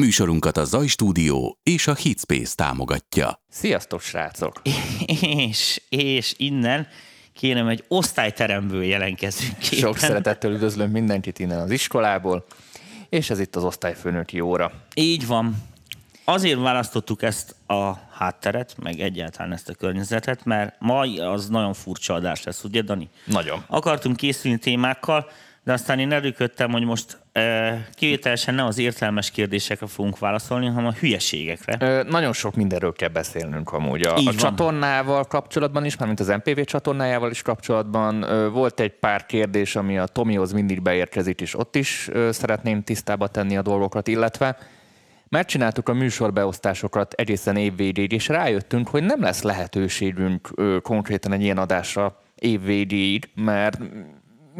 Műsorunkat a Zaj Stúdió és a Hitspace támogatja. Sziasztok, srácok! És, és innen kérem egy osztályteremből jelenkezünk. Sok szeretettel üdvözlöm mindenkit innen az iskolából, és ez itt az osztályfőnöki óra. Így van. Azért választottuk ezt a hátteret, meg egyáltalán ezt a környezetet, mert ma az nagyon furcsa adás lesz, ugye Dani? Nagyon. Akartunk készülni témákkal, de aztán én erőködtem, hogy most e, kivételesen nem az értelmes kérdésekre fogunk válaszolni, hanem a hülyeségekre. Ö, nagyon sok mindenről kell beszélnünk amúgy. A, Így a van. csatornával kapcsolatban is, mármint az MPV csatornájával is kapcsolatban ö, volt egy pár kérdés, ami a Tomihoz mindig beérkezik, és ott is ö, szeretném tisztába tenni a dolgokat, illetve megcsináltuk a műsorbeosztásokat egészen évvégéig, és rájöttünk, hogy nem lesz lehetőségünk ö, konkrétan egy ilyen adásra évvégéig, mert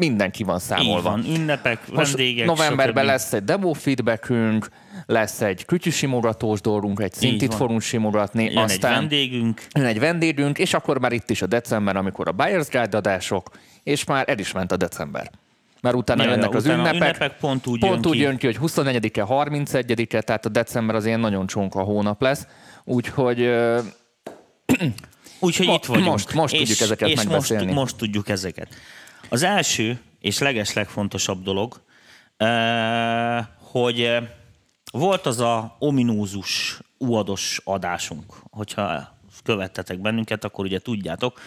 mindenki van Így számolva. van, ünnepek, Most vendégek, novemberben stb. lesz egy demo feedbackünk, lesz egy kütyűsimogatós dolgunk, egy szintit fogunk simogatni, Jön aztán egy vendégünk, jön egy vendégünk, és akkor már itt is a december, amikor a Buyer's Guide adások, és már el is ment a december. Mert utána Ja, ja, jönnek az utána ünnepek, ünnepek pont úgy pont jön úgy ki. jön ki, hogy 24-e, 31-e, tehát a december az ilyen nagyon csonka hónap lesz, úgyhogy Úgyhogy itt vagyunk. most- most tudjuk ezeket és megbeszélni. Most, most tudjuk ezeket. Az első és leges legfontosabb dolog, hogy volt az a ominózus uados adásunk, hogyha követtetek bennünket, akkor ugye tudjátok,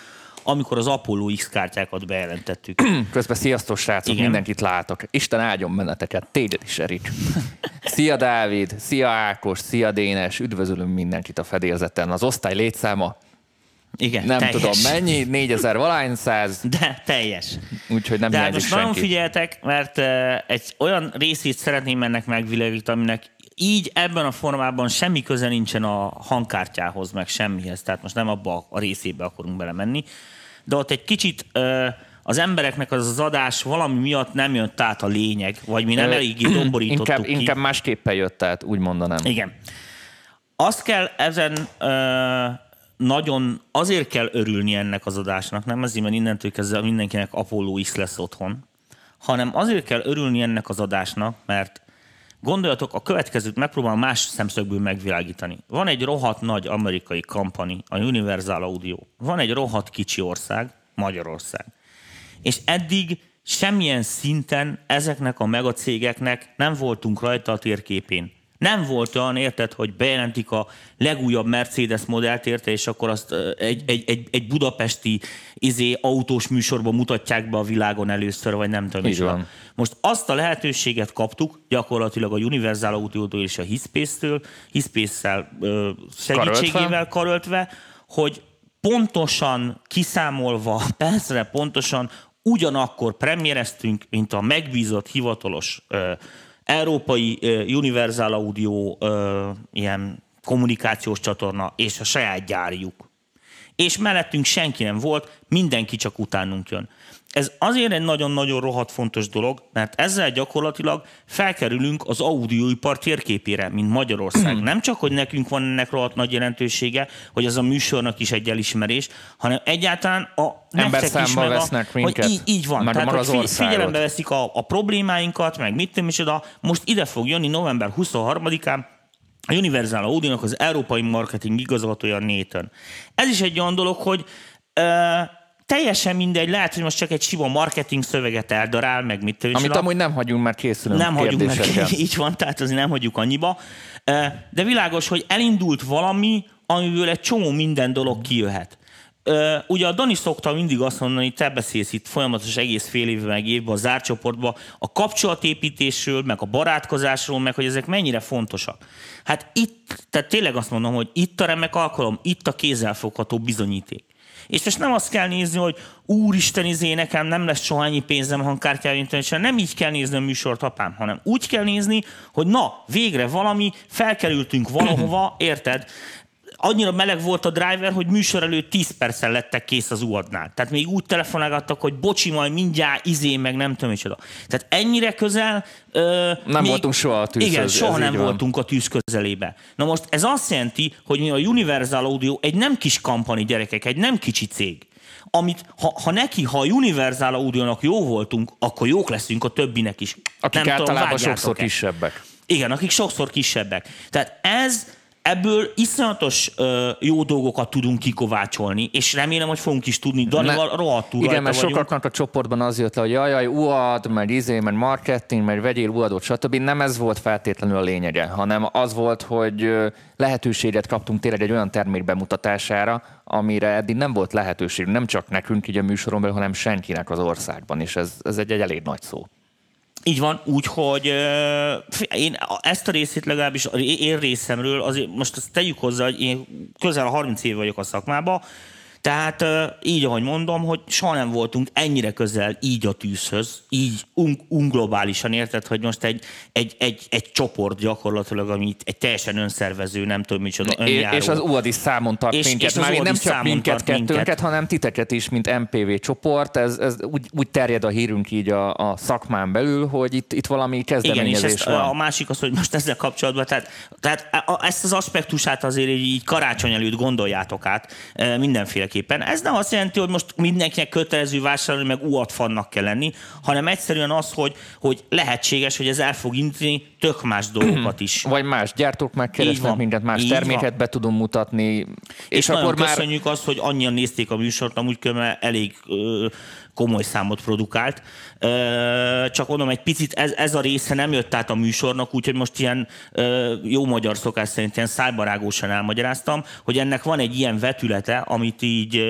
amikor az Apollo X kártyákat bejelentettük. közben sziasztok srácok, Igen. mindenkit látok. Isten áldjon benneteket, téged is, Erik. Szia Dávid, szia Ákos, szia Dénes, üdvözölünk mindenkit a fedélzeten. Az osztály létszáma Igen, nem teljes. tudom mennyi, 4000 valány száz, De teljes. úgyhogy nem Tehát hiányzik most nagyon figyeltek, mert eh, egy olyan részét szeretném ennek megvilágítani, aminek így ebben a formában semmi köze nincsen a hangkártyához, meg semmihez. Tehát most nem abba a részébe akarunk belemenni. De ott egy kicsit eh, az embereknek az az adás valami miatt nem jött át a lényeg, vagy mi nem eléggé domborítottuk inkább, ki. inkább másképpen jött, tehát úgy mondanám. Igen. Azt kell ezen ö, nagyon, azért kell örülni ennek az adásnak, nem azért, mert innentől kezdve mindenkinek Apollo X lesz otthon, hanem azért kell örülni ennek az adásnak, mert gondoljatok, a következőt megpróbálom más szemszögből megvilágítani. Van egy rohadt nagy amerikai kampani, a Universal Audio. Van egy rohadt kicsi ország, Magyarország. És eddig semmilyen szinten ezeknek a megacégeknek nem voltunk rajta a térképén. Nem volt olyan, érted, hogy bejelentik a legújabb Mercedes modellt, érte, és akkor azt egy, egy, egy, egy budapesti izé, autós műsorban mutatják be a világon először, vagy nem tudom. Így van. Most azt a lehetőséget kaptuk, gyakorlatilag a Universal Audio-tól és a Hispace-től, Hispace-szel segítségével karöltve, hogy pontosan kiszámolva, percre pontosan ugyanakkor premiereztünk, mint a megbízott hivatalos ö, európai Universal Audio ilyen kommunikációs csatorna és a saját gyárjuk. És mellettünk senki nem volt, mindenki csak utánunk jön. Ez azért egy nagyon-nagyon rohadt fontos dolog, mert ezzel gyakorlatilag felkerülünk az audioipar térképére, mint Magyarország. Nem csak, hogy nekünk van ennek rohadt nagy jelentősége, hogy az a műsornak is egy elismerés, hanem egyáltalán a Emberszámba meg a, vesznek hogy minket, így, így van. meg Tehát, hogy figyelembe veszik a, a problémáinkat, meg mit tudom is oda. Most ide fog jönni november 23-án a Universal Audio-nak az európai marketing igazgatója Nathan. Ez is egy olyan dolog, hogy ö, teljesen mindegy, lehet, hogy most csak egy sima marketing szöveget eldarál, meg mit is Amit amúgy nem hagyunk, mert készülünk nem meg, kérdésekkel. így van, tehát azért nem hagyjuk annyiba. De világos, hogy elindult valami, amiből egy csomó minden dolog kijöhet. Ö, Ugye a Dani szokta mindig azt mondani, te beszélsz itt folyamatos egész fél évben, meg évben a zárt csoportban, a kapcsolatépítésről, meg a barátkozásról, meg hogy ezek mennyire fontosak. Hát itt, tehát tényleg azt mondom, hogy itt a remek alkalom, itt a kézzelfogható bizonyíték. És most nem azt kell nézni, hogy úristen, izé, nekem nem lesz soha ennyi pénzem hangkártyára, és nem így kell nézni a műsort, apám, hanem úgy kell nézni, hogy na, végre valami, felkerültünk valahova, érted? Annyira meleg volt a driver, hogy műsor előtt 10 perccel lettek kész az uadnál. Tehát még úgy telefonálgattak, hogy bocsi, majd mindjárt izé, meg nem tudom micsoda. Tehát ennyire közel... Ö, Nem voltunk soha a tűzhöz, Igen, ez soha nem van. voltunk a tűz közelébe. Na most ez azt jelenti, hogy mi a Universal Audio egy nem kis kampani gyerekek, egy nem kicsi cég amit ha, ha neki, ha a Universal Audio-nak jó voltunk, akkor jók leszünk a többinek is. Akik Nem tudom, általában vágjátok-e? sokszor kisebbek. Igen, akik sokszor kisebbek. Tehát ez ebből iszonyatos ö, jó dolgokat tudunk kikovácsolni, és remélem, hogy fogunk is tudni. Danival rohadtul Igen, mert vagyunk. sokaknak a csoportban az jött le, hogy jaj, jaj, UAD, meg izé, meg marketing, meg vegyél UAD-ot, stb. Nem ez volt feltétlenül a lényege, hanem az volt, hogy lehetőséget kaptunk tényleg egy olyan termék bemutatására, amire eddig nem volt lehetőség, nem csak nekünk így a műsoron belül, hanem senkinek az országban, és ez, ez egy, egy elég nagy szó. Így van, úgyhogy én ezt a részét legalábbis én részemről, azért most ezt tegyük hozzá, hogy én közel 30 év vagyok a szakmában, tehát így, ahogy mondom, hogy soha nem voltunk ennyire közel így a tűzhöz, így un- unglobálisan érted, hogy most egy, egy, egy, egy csoport gyakorlatilag, amit egy teljesen önszervező, nem tudom micsoda, önjáró. és az UAD is számon tart És- minket. és Már nem csak minket kettőnket, minket. hanem titeket is, mint MPV csoport. Ez, ez úgy, úgy terjed a hírünk így a, a szakmán belül, hogy itt, itt valami Igen, és kezdeményezés ezt, van. a másik az, hogy most ezzel kapcsolatban, tehát, tehát a- ezt az aspektusát azért így, karácsony előtt gondoljátok át e, mindenféleképpen. Ez nem azt jelenti, hogy most mindenkinek kötelező vásárolni, meg uat fannak kell lenni, hanem egyszerűen az, hogy, hogy lehetséges, hogy ez el fog indítani tök más dolgokat is. Vagy más gyártók Így megkeresnek van. minket, más Így terméket van. be tudunk mutatni. És, És, akkor már köszönjük azt, hogy annyian nézték a műsort, amúgy elég ö, komoly számot produkált. Csak mondom, egy picit ez, ez a része nem jött át a műsornak, úgyhogy most ilyen jó magyar szokás szerint ilyen szájbarágósan elmagyaráztam, hogy ennek van egy ilyen vetülete, amit így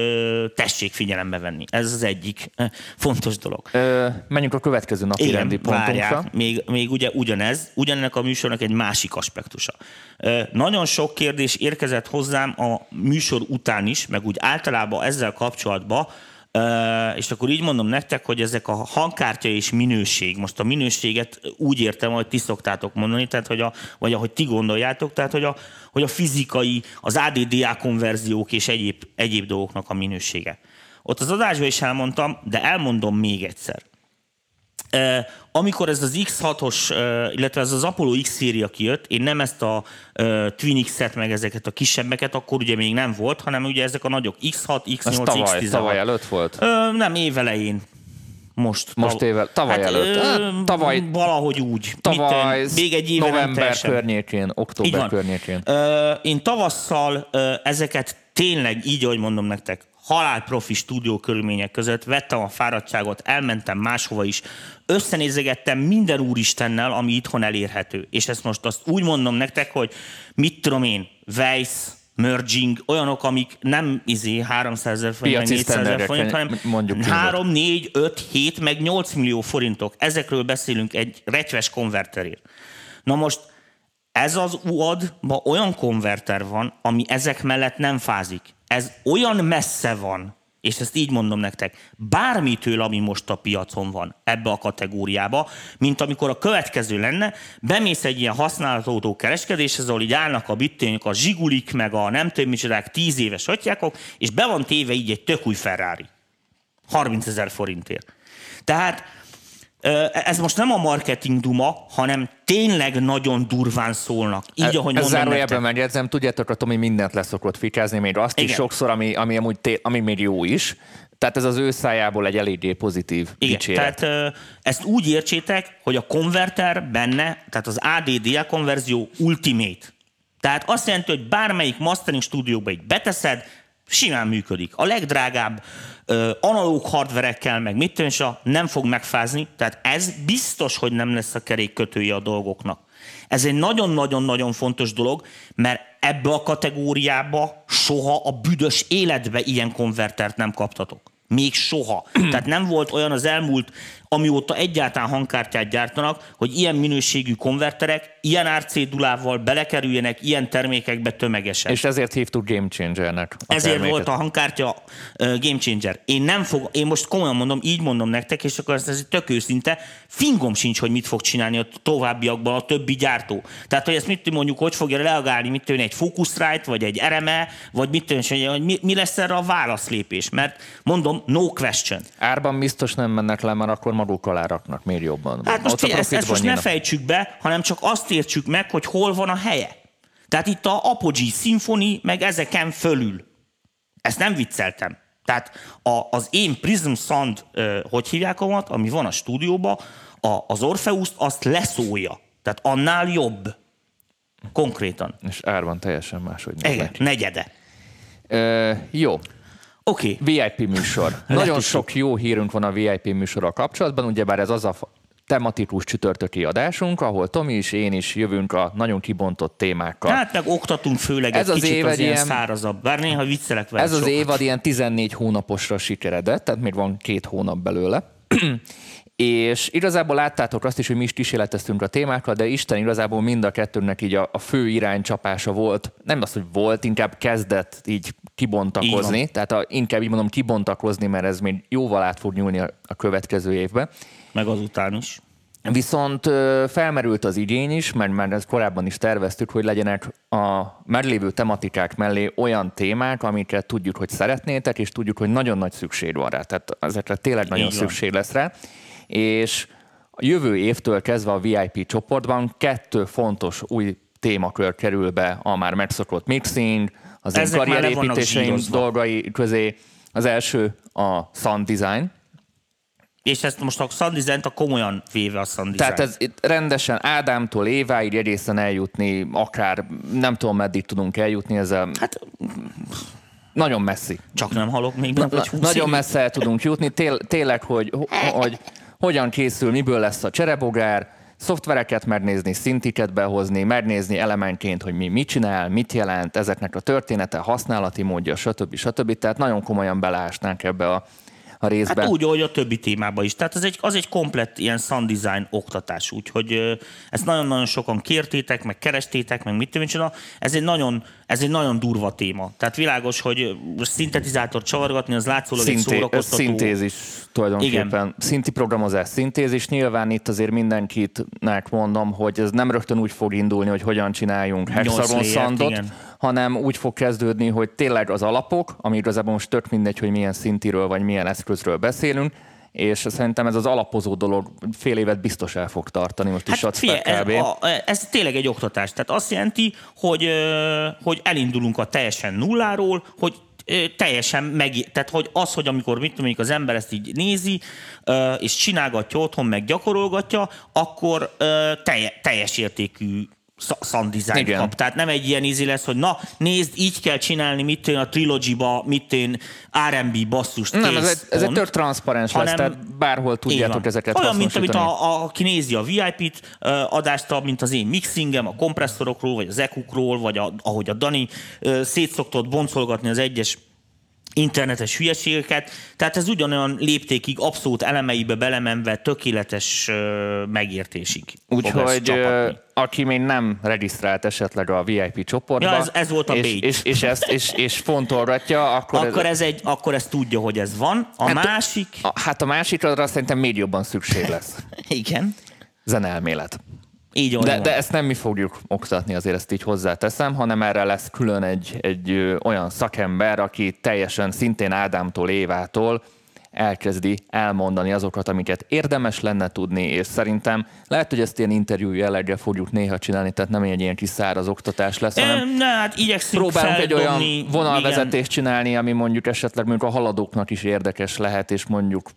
tessék figyelembe venni. Ez az egyik ö, fontos dolog. ö, menjünk a következő napi rendi pontunkra. várják, még, még ugye ugyanez, ugyanennek a műsornak egy másik aspektusa. Nagyon sok kérdés érkezett hozzám a műsor után is, meg úgy általában ezzel kapcsolatban, És akkor így mondom nektek, hogy ezek a hangkártya és minőség, most a minőséget úgy értem, hogy ti szoktátok mondani, tehát hogy a, vagy ahogy ti gondoljátok, tehát hogy a, hogy a fizikai, az ADDA konverziók és egyéb, egyéb dolgoknak a minősége. Ott az adásban is elmondtam, de elmondom még egyszer. Amikor ez az X6-os, eh, illetve ez az Apollo X széria kijött, én nem ezt a Twin X-et, meg ezeket a kisebbeket, akkor ugye még nem volt, hanem ugye ezek a nagyok X6, X8, Ez tavaly, X16. tavaly előtt volt? Ö, nem, évelején. Most. Most éve- tavaly előtt. Hát, tavaly- Valahogy úgy. Tavaly, Mit, még egy éve november környékén, október környékén. Ö, én tavasszal ö, ezeket tényleg, így ahogy mondom nektek, halálprofi stúdió körülmények között vettem a fáradtságot, elmentem máshova is, összenézegettem minden úristennel, ami itthon elérhető. És ezt most azt úgy mondom nektek, hogy mit tudom én, Weiss, merging, olyanok, amik nem izé 300 ezer forint, meg Piaci 400 ezer forint, hanem mondjuk ki, 3, 4, 5, 7, meg 8 millió forintok. Ezekről beszélünk egy retyves konverterért. Na most ez az uad olyan konverter van, ami ezek mellett nem fázik. Ez olyan messze van, és ezt így mondom nektek, bármitől, ami most a piacon van ebbe a kategóriába, mint amikor a következő lenne, bemész egy ilyen használatot kereskedéshez, ahol így állnak a bitténk, a zsigulik, meg a nem tudom micsodák, tíz éves atyákok, és be van téve így egy tök új Ferrari. 30 ezer forintért. Tehát ez most nem a marketing duma, hanem tényleg nagyon durván szólnak. Így, ahogy Ez zárójelben megjegyzem, tudjátok, a Tomi mindent leszokott fikázni, még azt Igen. is sokszor, ami, ami amúgy té- ami még jó is. Tehát ez az ő szájából egy eléggé pozitív Igen, dicséret. tehát ezt úgy értsétek, hogy a konverter benne, tehát az ADDA konverzió ultimate. Tehát azt jelenti, hogy bármelyik mastering stúdióba így beteszed, simán működik. A legdrágább ö, analóg hardverekkel, meg mit a nem fog megfázni, tehát ez biztos, hogy nem lesz a kerék kötője a dolgoknak. Ez egy nagyon-nagyon-nagyon fontos dolog, mert ebbe a kategóriába soha a büdös életbe ilyen konvertert nem kaptatok. Még soha. Tehát nem volt olyan az elmúlt, amióta egyáltalán hangkártyát gyártanak, hogy ilyen minőségű konverterek ilyen árcédulával belekerüljenek ilyen termékekbe tömegesen. És ezért hívtuk Game Changernek. Ezért terméket. volt a hangkártya uh, game changer. Én nem fog, én most komolyan mondom, így mondom nektek, és akkor ez, ez tök őszinte, fingom sincs, hogy mit fog csinálni a továbbiakban a többi gyártó. Tehát, hogy ezt mit mondjuk, hogy fogja reagálni, mit tűn egy Focusrite, vagy egy RME, vagy mit tűn, hogy mi, mi lesz erre a válaszlépés. Mert mondom, no question. Árban biztos nem mennek le, mert akkor maguk alá raknak még jobban. Hát most figyelj, ezt, ezt most ne fejtsük be, hanem csak azt értsük meg, hogy hol van a helye. Tehát itt a Apogee Symphony, meg ezeken fölül. Ezt nem vicceltem. Tehát a, az én Prism Sound, hogy hívják amat, ami van a stúdióban, a, az Orpheus azt leszólja. Tehát annál jobb. Konkrétan. És árban teljesen máshogy Igen, negyede. Ö, jó, Oké. Okay. VIP műsor. Nagyon sok jó hírünk van a VIP műsorral kapcsolatban, ugyebár ez az a tematikus csütörtöki adásunk, ahol Tomi is, én is jövünk a nagyon kibontott témákkal. Hát meg oktatunk főleg Ez ez az egy kicsit év az egy ilyen ilyen- szárazabb. Bár néha viccelek vele Ez az sokat. évad ilyen 14 hónaposra sikeredett, tehát még van két hónap belőle. És igazából láttátok azt is, hogy mi is kísérleteztünk a témákkal, de Isten igazából mind a kettőnek így a, a fő iránycsapása volt. Nem az, hogy volt, inkább kezdett így Így kibontakozni. van. Tehát a, inkább így mondom kibontakozni, mert ez még jóval át fog nyúlni a, a következő évbe. Meg azután is. Viszont felmerült az igény is, mert már ezt korábban is terveztük, hogy legyenek a meglévő tematikák mellé olyan témák, amiket tudjuk, hogy szeretnétek, és tudjuk, hogy nagyon nagy szükség van rá. Tehát ezekre tényleg nagyon Így van. szükség lesz rá. És a jövő évtől kezdve a VIP csoportban kettő fontos új témakör kerül be a már megszokott mixing, az én Ezek vannak karrierépítéseim dolgai közé. Az első a sound design, És ezt most a Sandizent a komolyan véve a Sandizent. Tehát ez itt rendesen Ádámtól Éváig egészen eljutni, akár nem tudom meddig tudunk eljutni, ezzel Hát nagyon messzi. csak nem halok még vagy 20 Nagyon messze el tudunk jutni, Tél, tényleg, hogy, hogy hogyan készül, miből lesz a cserebogár, szoftvereket megnézni, szintiket behozni, megnézni elemenként, hogy mi mit csinál, mit jelent, ezeknek a története, használati módja, stb. stb. Tehát nagyon komolyan beleásnánk ebbe a, a részbe. Hát úgy, ahogy a többi témában is. Tehát az egy, az egy komplett ilyen sound design oktatás, úgyhogy ezt nagyon-nagyon sokan kértétek, meg kerestétek, meg mit tudom. Ez egy nagyon, ez egy nagyon durva téma. Tehát világos, hogy szintetizátort csavargatni, az látszólag egy Szinté- szórakoztató. szintézis tulajdonképpen. Igen. Szinti programozás, szintézis. Nyilván itt azért mindenkitnek mondom, hogy ez nem rögtön úgy fog indulni, hogy hogyan csináljunk hexagon szandot. Hanem úgy fog kezdődni, hogy tényleg az alapok, ami igazából most tök mindegy, hogy milyen szintiről vagy milyen eszközről beszélünk, és szerintem ez az alapozó dolog fél évet biztos el fog tartani, most is Hát figyelj, kb. ez, a, ez tényleg egy oktatás. Tehát azt jelenti, hogy, hogy elindulunk a teljesen nulláról, hogy teljesen meg, tehát hogy az, hogy amikor mit tudom, az ember ezt így nézi, és csinálgatja otthon, meg gyakorolgatja, akkor teljes értékű sound design Igen. kap. Tehát nem egy ilyen ízi lesz, hogy na, nézd, így kell csinálni, mit én a trilogy-ba, mit én R&B basszust, Nem, kész, ez egy, ez egy transzparens lesz, Hanem- tehát bárhol tudjátok ezeket Olyan, mint amit a, a, aki nézi a VIP-t ö, adást, mint az én mixingem, a kompresszorokról, vagy az ekukról, vagy a, ahogy a Dani ö, szétszoktott boncolgatni az egyes internetes hülyeségeket. Tehát ez ugyanolyan léptékig, abszolút elemeibe belemenve tökéletes megértésig. Úgyhogy aki még nem regisztrált esetleg a VIP csoportba, Ja, ez- ez volt a és, bait. és, és, ezt, és, és fontolgatja, akkor, Akkor ez, egy, akkor ez tudja, hogy ez van. A Hát- másik... a, hát a másikra szerintem még jobban szükség lesz. Igen. Zenelmélet. Így. De, de ezt nem mi fogjuk oktatni, azért ezt így hozzáteszem, hanem erre lesz külön egy, egy ö, olyan szakember, aki teljesen szintén Ádámtól, Évától elkezdi elmondani azokat, amiket érdemes lenne tudni, és szerintem lehet, hogy ezt ilyen interjú jelleggel fogjuk néha csinálni, tehát nem egy ilyen kis száraz oktatás lesz, hanem Em, Ne, hát igyekszünk próbálunk egy olyan feldobni, igen. vonalvezetést csinálni, ami mondjuk esetleg mondjuk a haladóknak is érdekes lehet, és mondjuk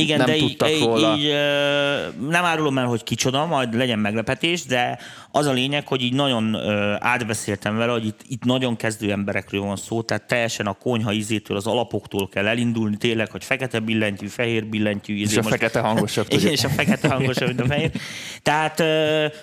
Igen, nem de tudtak így, róla. így, nem árulom el, hogy kicsoda, majd legyen meglepetés, de az a lényeg, hogy így nagyon átbeszéltem vele, hogy itt, itt nagyon kezdő emberekről van szó, tehát teljesen a konyha ízétől, az alapoktól kell elindulni, tényleg, hogy fekete billentyű, fehér billentyű. és ízé a most- fekete hangosabb. igen, és a fekete hangosabb, mint a fehér. Tehát,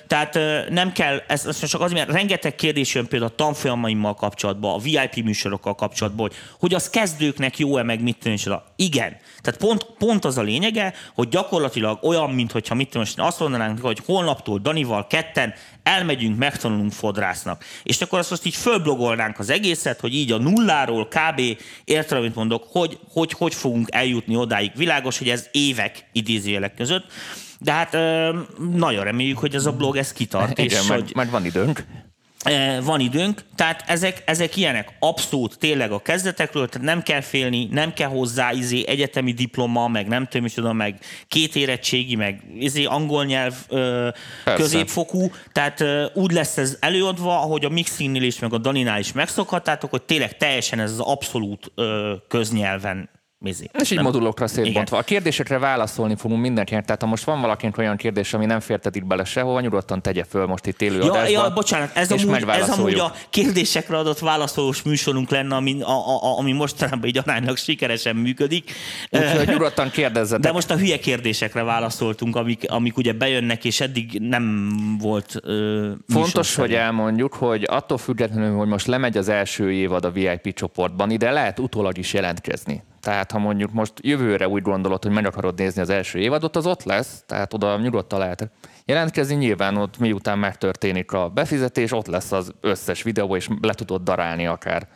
tehát nem kell, ez, ez csak az, mert rengeteg kérdés jön például a tanfolyamaimmal kapcsolatban, a VIP műsorokkal kapcsolatban, hogy, hogy az kezdőknek jó-e, meg mit és oda. Igen. Tehát pont, pont az a lényege, hogy gyakorlatilag olyan, mintha mit és azt mondanánk, hogy holnaptól Danival ketten elmegyünk, megtanulunk fodrásznak. És akkor azt most így fölblogolnánk az egészet, hogy így a nulláról kb. értem, amit mondok, hogy, hogy hogy fogunk eljutni odáig. Világos, hogy ez évek idézőjelek között, de hát nagyon reméljük, hogy ez a blog ez kitart, Igen, és meg, hogy meg van időnk. Eh, van időnk, tehát ezek, ezek ilyenek. Abszolút tényleg a kezdetekről, tehát nem kell félni, nem kell hozzá izé, egyetemi diploma, meg nem tudom, micsoda, meg két érettségi, meg izé, angol nyelv ö, Persze. középfokú, tehát ö, úgy lesz ez előadva, ahogy a Mixingnél is, meg a Daninál is megszokhattátok, hogy tényleg teljesen ez az abszolút ö, köznyelven mézé. És így Nem- modulokra szétbontva. A kérdésekre válaszolni fogunk mindenkinek, tehát ha most van valakinek olyan kérdés, ami nem férted itt bele sehova, nyugodtan tegye föl most itt élő Ja, adásban. ja, bocsánat, ez és amúgy, ez amúgy a kérdésekre adott válaszolós műsorunk lenne, ami, a, a, ami mostanában így aránylag sikeresen működik. Úgyhogy nyugodtan kérdezzetek. De most a hülye kérdésekre válaszoltunk, amik, amik ugye bejönnek, és eddig nem volt ö, Fontos, hogy elmondjuk, hogy attól függetlenül, hogy most lemegy az első évad a VIP csoportban, ide lehet utólag is jelentkezni. Tehát ha mondjuk most jövőre úgy gondolod, hogy meg akarod nézni az első évadot, az ott lesz, tehát oda nyugodtan lehet jelentkezni. Nyilván ott miután megtörténik a befizetés, ott lesz az összes videó, és le tudod darálni akár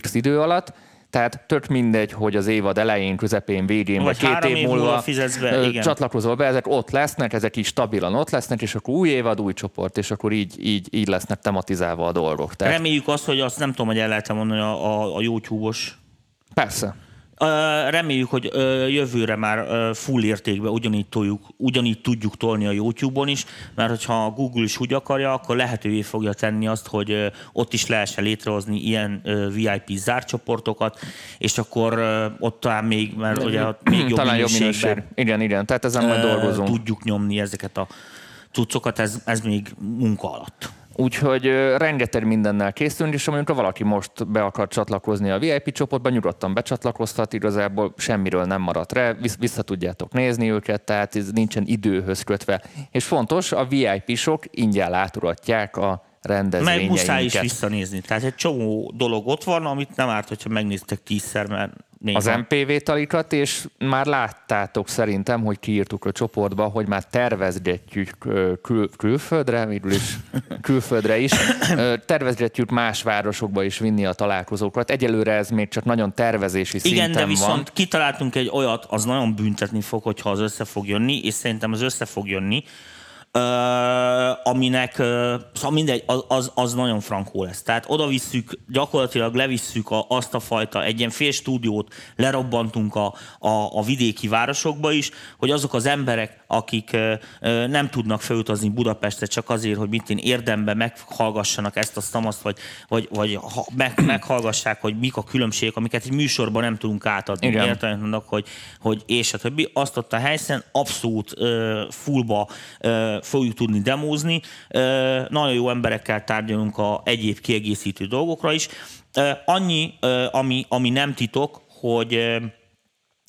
x idő alatt. Tehát tök mindegy, hogy az évad elején, közepén, végén, vagy, Vagy két év év múlva fizetsz be, igen. csatlakozol be, ezek ott lesznek, ezek is stabilan ott lesznek, és akkor új évad, új csoport, és akkor így, így, így lesznek tematizálva a dolgok. Tehát Reméljük azt, hogy azt nem tudom, hogy el lehet mondani a, a, a YouTube-os. persze. Reméljük, hogy jövőre már full értékben ugyanígy, toljuk, ugyanígy tudjuk tolni a YouTube-on is, mert hogyha a Google is úgy akarja, akkor lehetővé fogja tenni azt, hogy ott is lehessen létrehozni ilyen VIP zárcsoportokat, és akkor ott talán még, mert ugye még jobb Talán jobb minőség. Igen, igen, tehát ezen majd dolgozunk. tudjuk nyomni ezeket a cuccokat, ez, ez még munka alatt. Úgyhogy rengeteg mindennel készülünk, és amikor valaki most be akar csatlakozni a VIP csoportba, nyugodtan becsatlakozhat, igazából semmiről nem maradt rá, vissza tudjátok nézni őket, tehát ez nincsen időhöz kötve. És fontos, a VIP-sok ingyen látogatják a Meg muszáj is rendezvényeinket. visszanézni. Tehát egy csomó dolog ott van, amit nem árt, hogyha megnéztek tízszer, mert néha. az MPV talikat, és már láttátok szerintem, hogy kiírtuk a csoportba, hogy már tervezgetjük kül, külföldre, végül is külföldre is, tervezgetjük más városokba is vinni a találkozókat. Egyelőre ez még csak nagyon tervezési Igen, szinten de viszont van. kitaláltunk egy olyat, az nagyon büntetni fog, hogyha az össze fog jönni, és szerintem az össze fog jönni, aminek, szóval mindegy, az, az, az nagyon frankó lesz. Tehát oda visszük, gyakorlatilag levisszük a, azt a fajta, egy ilyen fél stúdiót lerobbantunk a, a, a vidéki városokba is, hogy azok az emberek, akik nem tudnak felutazni Budapestre csak azért, hogy mit én érdemben meghallgassanak ezt a szamaszt, vagy, vagy, vagy ha, meg, meghallgassák, hogy mik a különbségek, amiket egy műsorban nem tudunk átadni. Igen. Értelmet mondok, hogy, hogy és a többi. Azt ott a helyszínen abszolút fullba fogjuk tudni demózni. Nagyon jó emberekkel tárgyalunk a egyéb kiegészítő dolgokra is. Annyi, ami, ami nem titok, hogy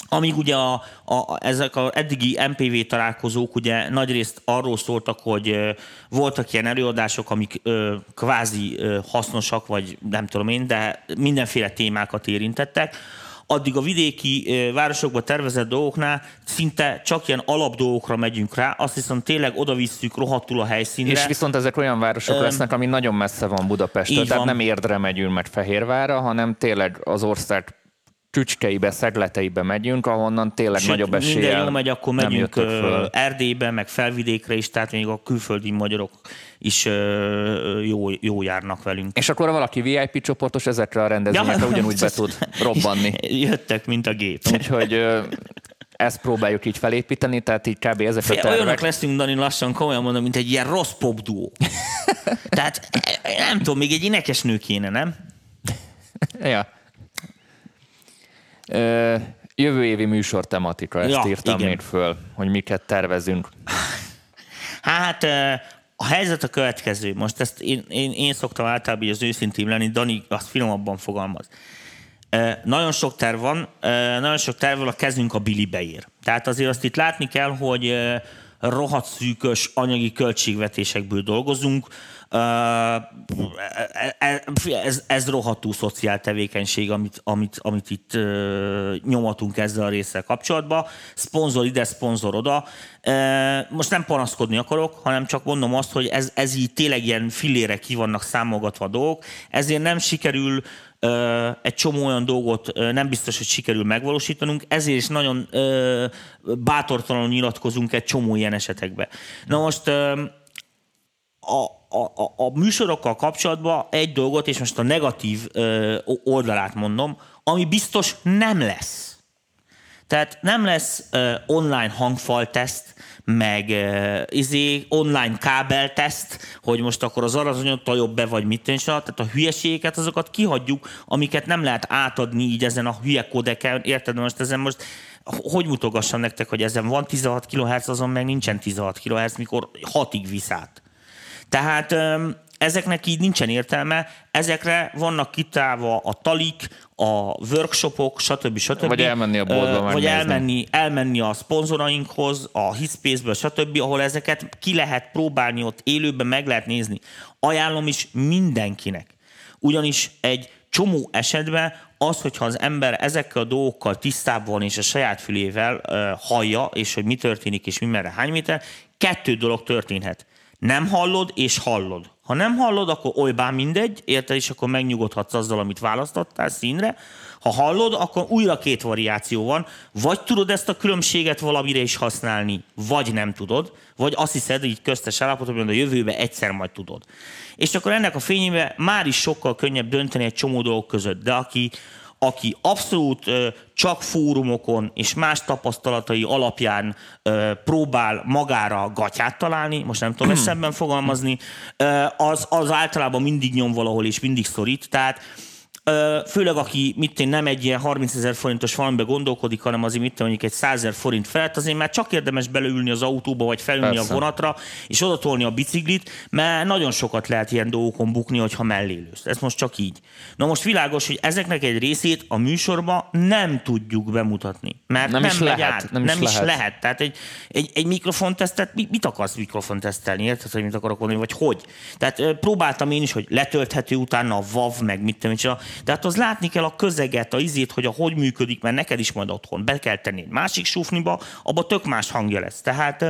amíg ugye a, a, ezek az eddigi MPV találkozók ugye nagyrészt arról szóltak, hogy voltak ilyen előadások, amik ö, kvázi hasznosak, vagy nem tudom én, de mindenféle témákat érintettek, addig a vidéki városokba tervezett dolgoknál szinte csak ilyen alapdolgokra megyünk rá, azt viszont tényleg oda visszük rohadtul a helyszínre. És viszont ezek olyan városok Öm, lesznek, ami nagyon messze van Budapesttől, tehát van. nem Érdre megyünk meg Fehérvárra, hanem tényleg az ország csücskeibe, szegleteibe megyünk, ahonnan tényleg Sőt, nagyobb eséllyel minden jó megy, akkor nem megyünk. Erdélybe, meg felvidékre is, tehát még a külföldi magyarok is jó, jó járnak velünk. És akkor valaki VIP csoportos, ezekre a rendezvényekre Ja, ugyanúgy be tud robbanni. Jöttek, mint a gép. Úgyhogy ezt próbáljuk így felépíteni, tehát így kb. ezek a Fél, olyanok tervek. leszünk, Dani, lassan komolyan mondom, mint egy ilyen rossz pop duó. Tehát eh, nem tudom, még egy énekes nő kéne, nem? Ja. Jövő évi műsor tematika, ezt Ja, írtam igen. még föl, hogy miket tervezünk. Hát a helyzet a következő. Most ezt én, én, én szoktam általában az őszintén lenni, Dani azt finomabban fogalmaz. Nagyon sok terv van, nagyon sok tervvel a kezünk a Billy beér. Tehát azért azt itt látni kell, hogy rohadt szűkös anyagi költségvetésekből dolgozunk. Eh, eh, Ez, ez rohadtú szociál tevékenység, amit, amit, amit itt nyomatunk ezzel a résszel kapcsolatban. Szponzor ide, szponzor oda. Most nem panaszkodni akarok, hanem csak mondom azt, hogy ez, ez így tényleg ilyen filére ki vannak számolgatva a dolgok, ezért nem sikerül egy csomó olyan dolgot nem biztos, hogy sikerül megvalósítanunk, ezért is nagyon bátortalanul nyilatkozunk egy csomó ilyen esetekbe. Na most a, a, a, a műsorokkal kapcsolatban egy dolgot, és most a negatív ö, oldalát mondom, ami biztos nem lesz. Tehát nem lesz uh, online hangfalteszt, meg uh, izé, online kábelteszt, hogy most akkor az aranyot jobb be, vagy mit tűncs, tehát a hülyeségeket, azokat kihagyjuk, amiket nem lehet átadni így ezen a hülye kodeken, érted? Most ezen most hogy mutogassam nektek, hogy ezen van 16 kHz, azon meg nincsen 16 kHz, mikor 6-ig visz át. Tehát ezeknek így nincsen értelme, ezekre vannak kitálva a talik, a workshopok, stb. stb. Vagy elmenni a boltba Vagy elmenni, elmenni a szponzorainkhoz, a Hitspace-ből, stb., ahol ezeket ki lehet próbálni, ott élőben meg lehet nézni. Ajánlom is mindenkinek. Ugyanis egy csomó esetben az, hogyha az ember ezekkel a dolgokkal tisztában van, és a saját fülével uh, hallja, és hogy mi történik, és mi merre hány méter, kettő dolog történhet. Nem hallod, és hallod. Ha nem hallod, akkor olybán mindegy, érted, és akkor megnyugodhatsz azzal, amit választottál színre. Ha hallod, akkor újra két variáció van. Vagy tudod ezt a különbséget valamire is használni, vagy nem tudod, vagy azt hiszed, így köztes állapotban, hogy a jövőbe egyszer majd tudod. És akkor ennek a fényében már is sokkal könnyebb dönteni egy csomó dolgok között. De aki, aki abszolút csak fórumokon és más tapasztalatai alapján próbál magára gatyát találni, most nem tudom ezt szemben fogalmazni, az, az általában mindig nyom valahol és mindig szorít. Tehát főleg aki mit én nem egy ilyen 30 ezer forintos valamibe gondolkodik, hanem azért mit mondjuk egy 100 ezer forint felett, azért már csak érdemes beleülni az autóba, vagy felülni Persze. a vonatra, és oda tolni a biciklit, mert nagyon sokat lehet ilyen dolgokon bukni, hogyha mellélősz. Ez most csak így. Na most világos, hogy ezeknek egy részét a műsorba nem tudjuk bemutatni, mert nem, nem is lehet. Át, nem, nem is, lehet. is lehet. Tehát egy, egy, egy mikrofontesztet, mit akarsz mikrofontesztelni, érted, hogy mit akarok mondani, vagy hogy? Tehát próbáltam én is, hogy letölthető utána a VAV, meg mit tudom, de hát az látni kell a közeget, a izét, hogy a hogy működik, mert neked is majd otthon be kell tenni egy másik sufniba, abba tök más hangja lesz. Tehát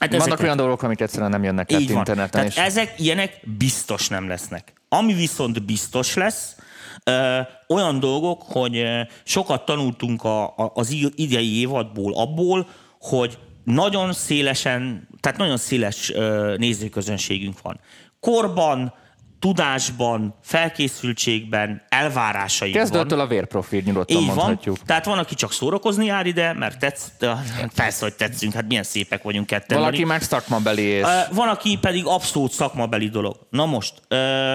Hát Vannak ezek olyan dolgok, amik egyszerűen nem jönnek át interneten. Tehát is. ezek ilyenek biztos nem lesznek. Ami viszont biztos lesz, ö, olyan dolgok, hogy ö, sokat tanultunk a, a, az idei évadból abból, hogy nagyon szélesen, tehát nagyon széles ö, nézőközönségünk van. Korban, tudásban, felkészültségben, elvárásaikban. Kezdőtől a vérprofil nyugodtan Így mondhatjuk. Van. Tehát van, aki csak szórakozni jár ide, mert tetsz, persze, hogy tetszünk, hát milyen szépek vagyunk ketten. Valaki meg szakmabeli és... Van, aki pedig abszolút szakmabeli dolog. Na most,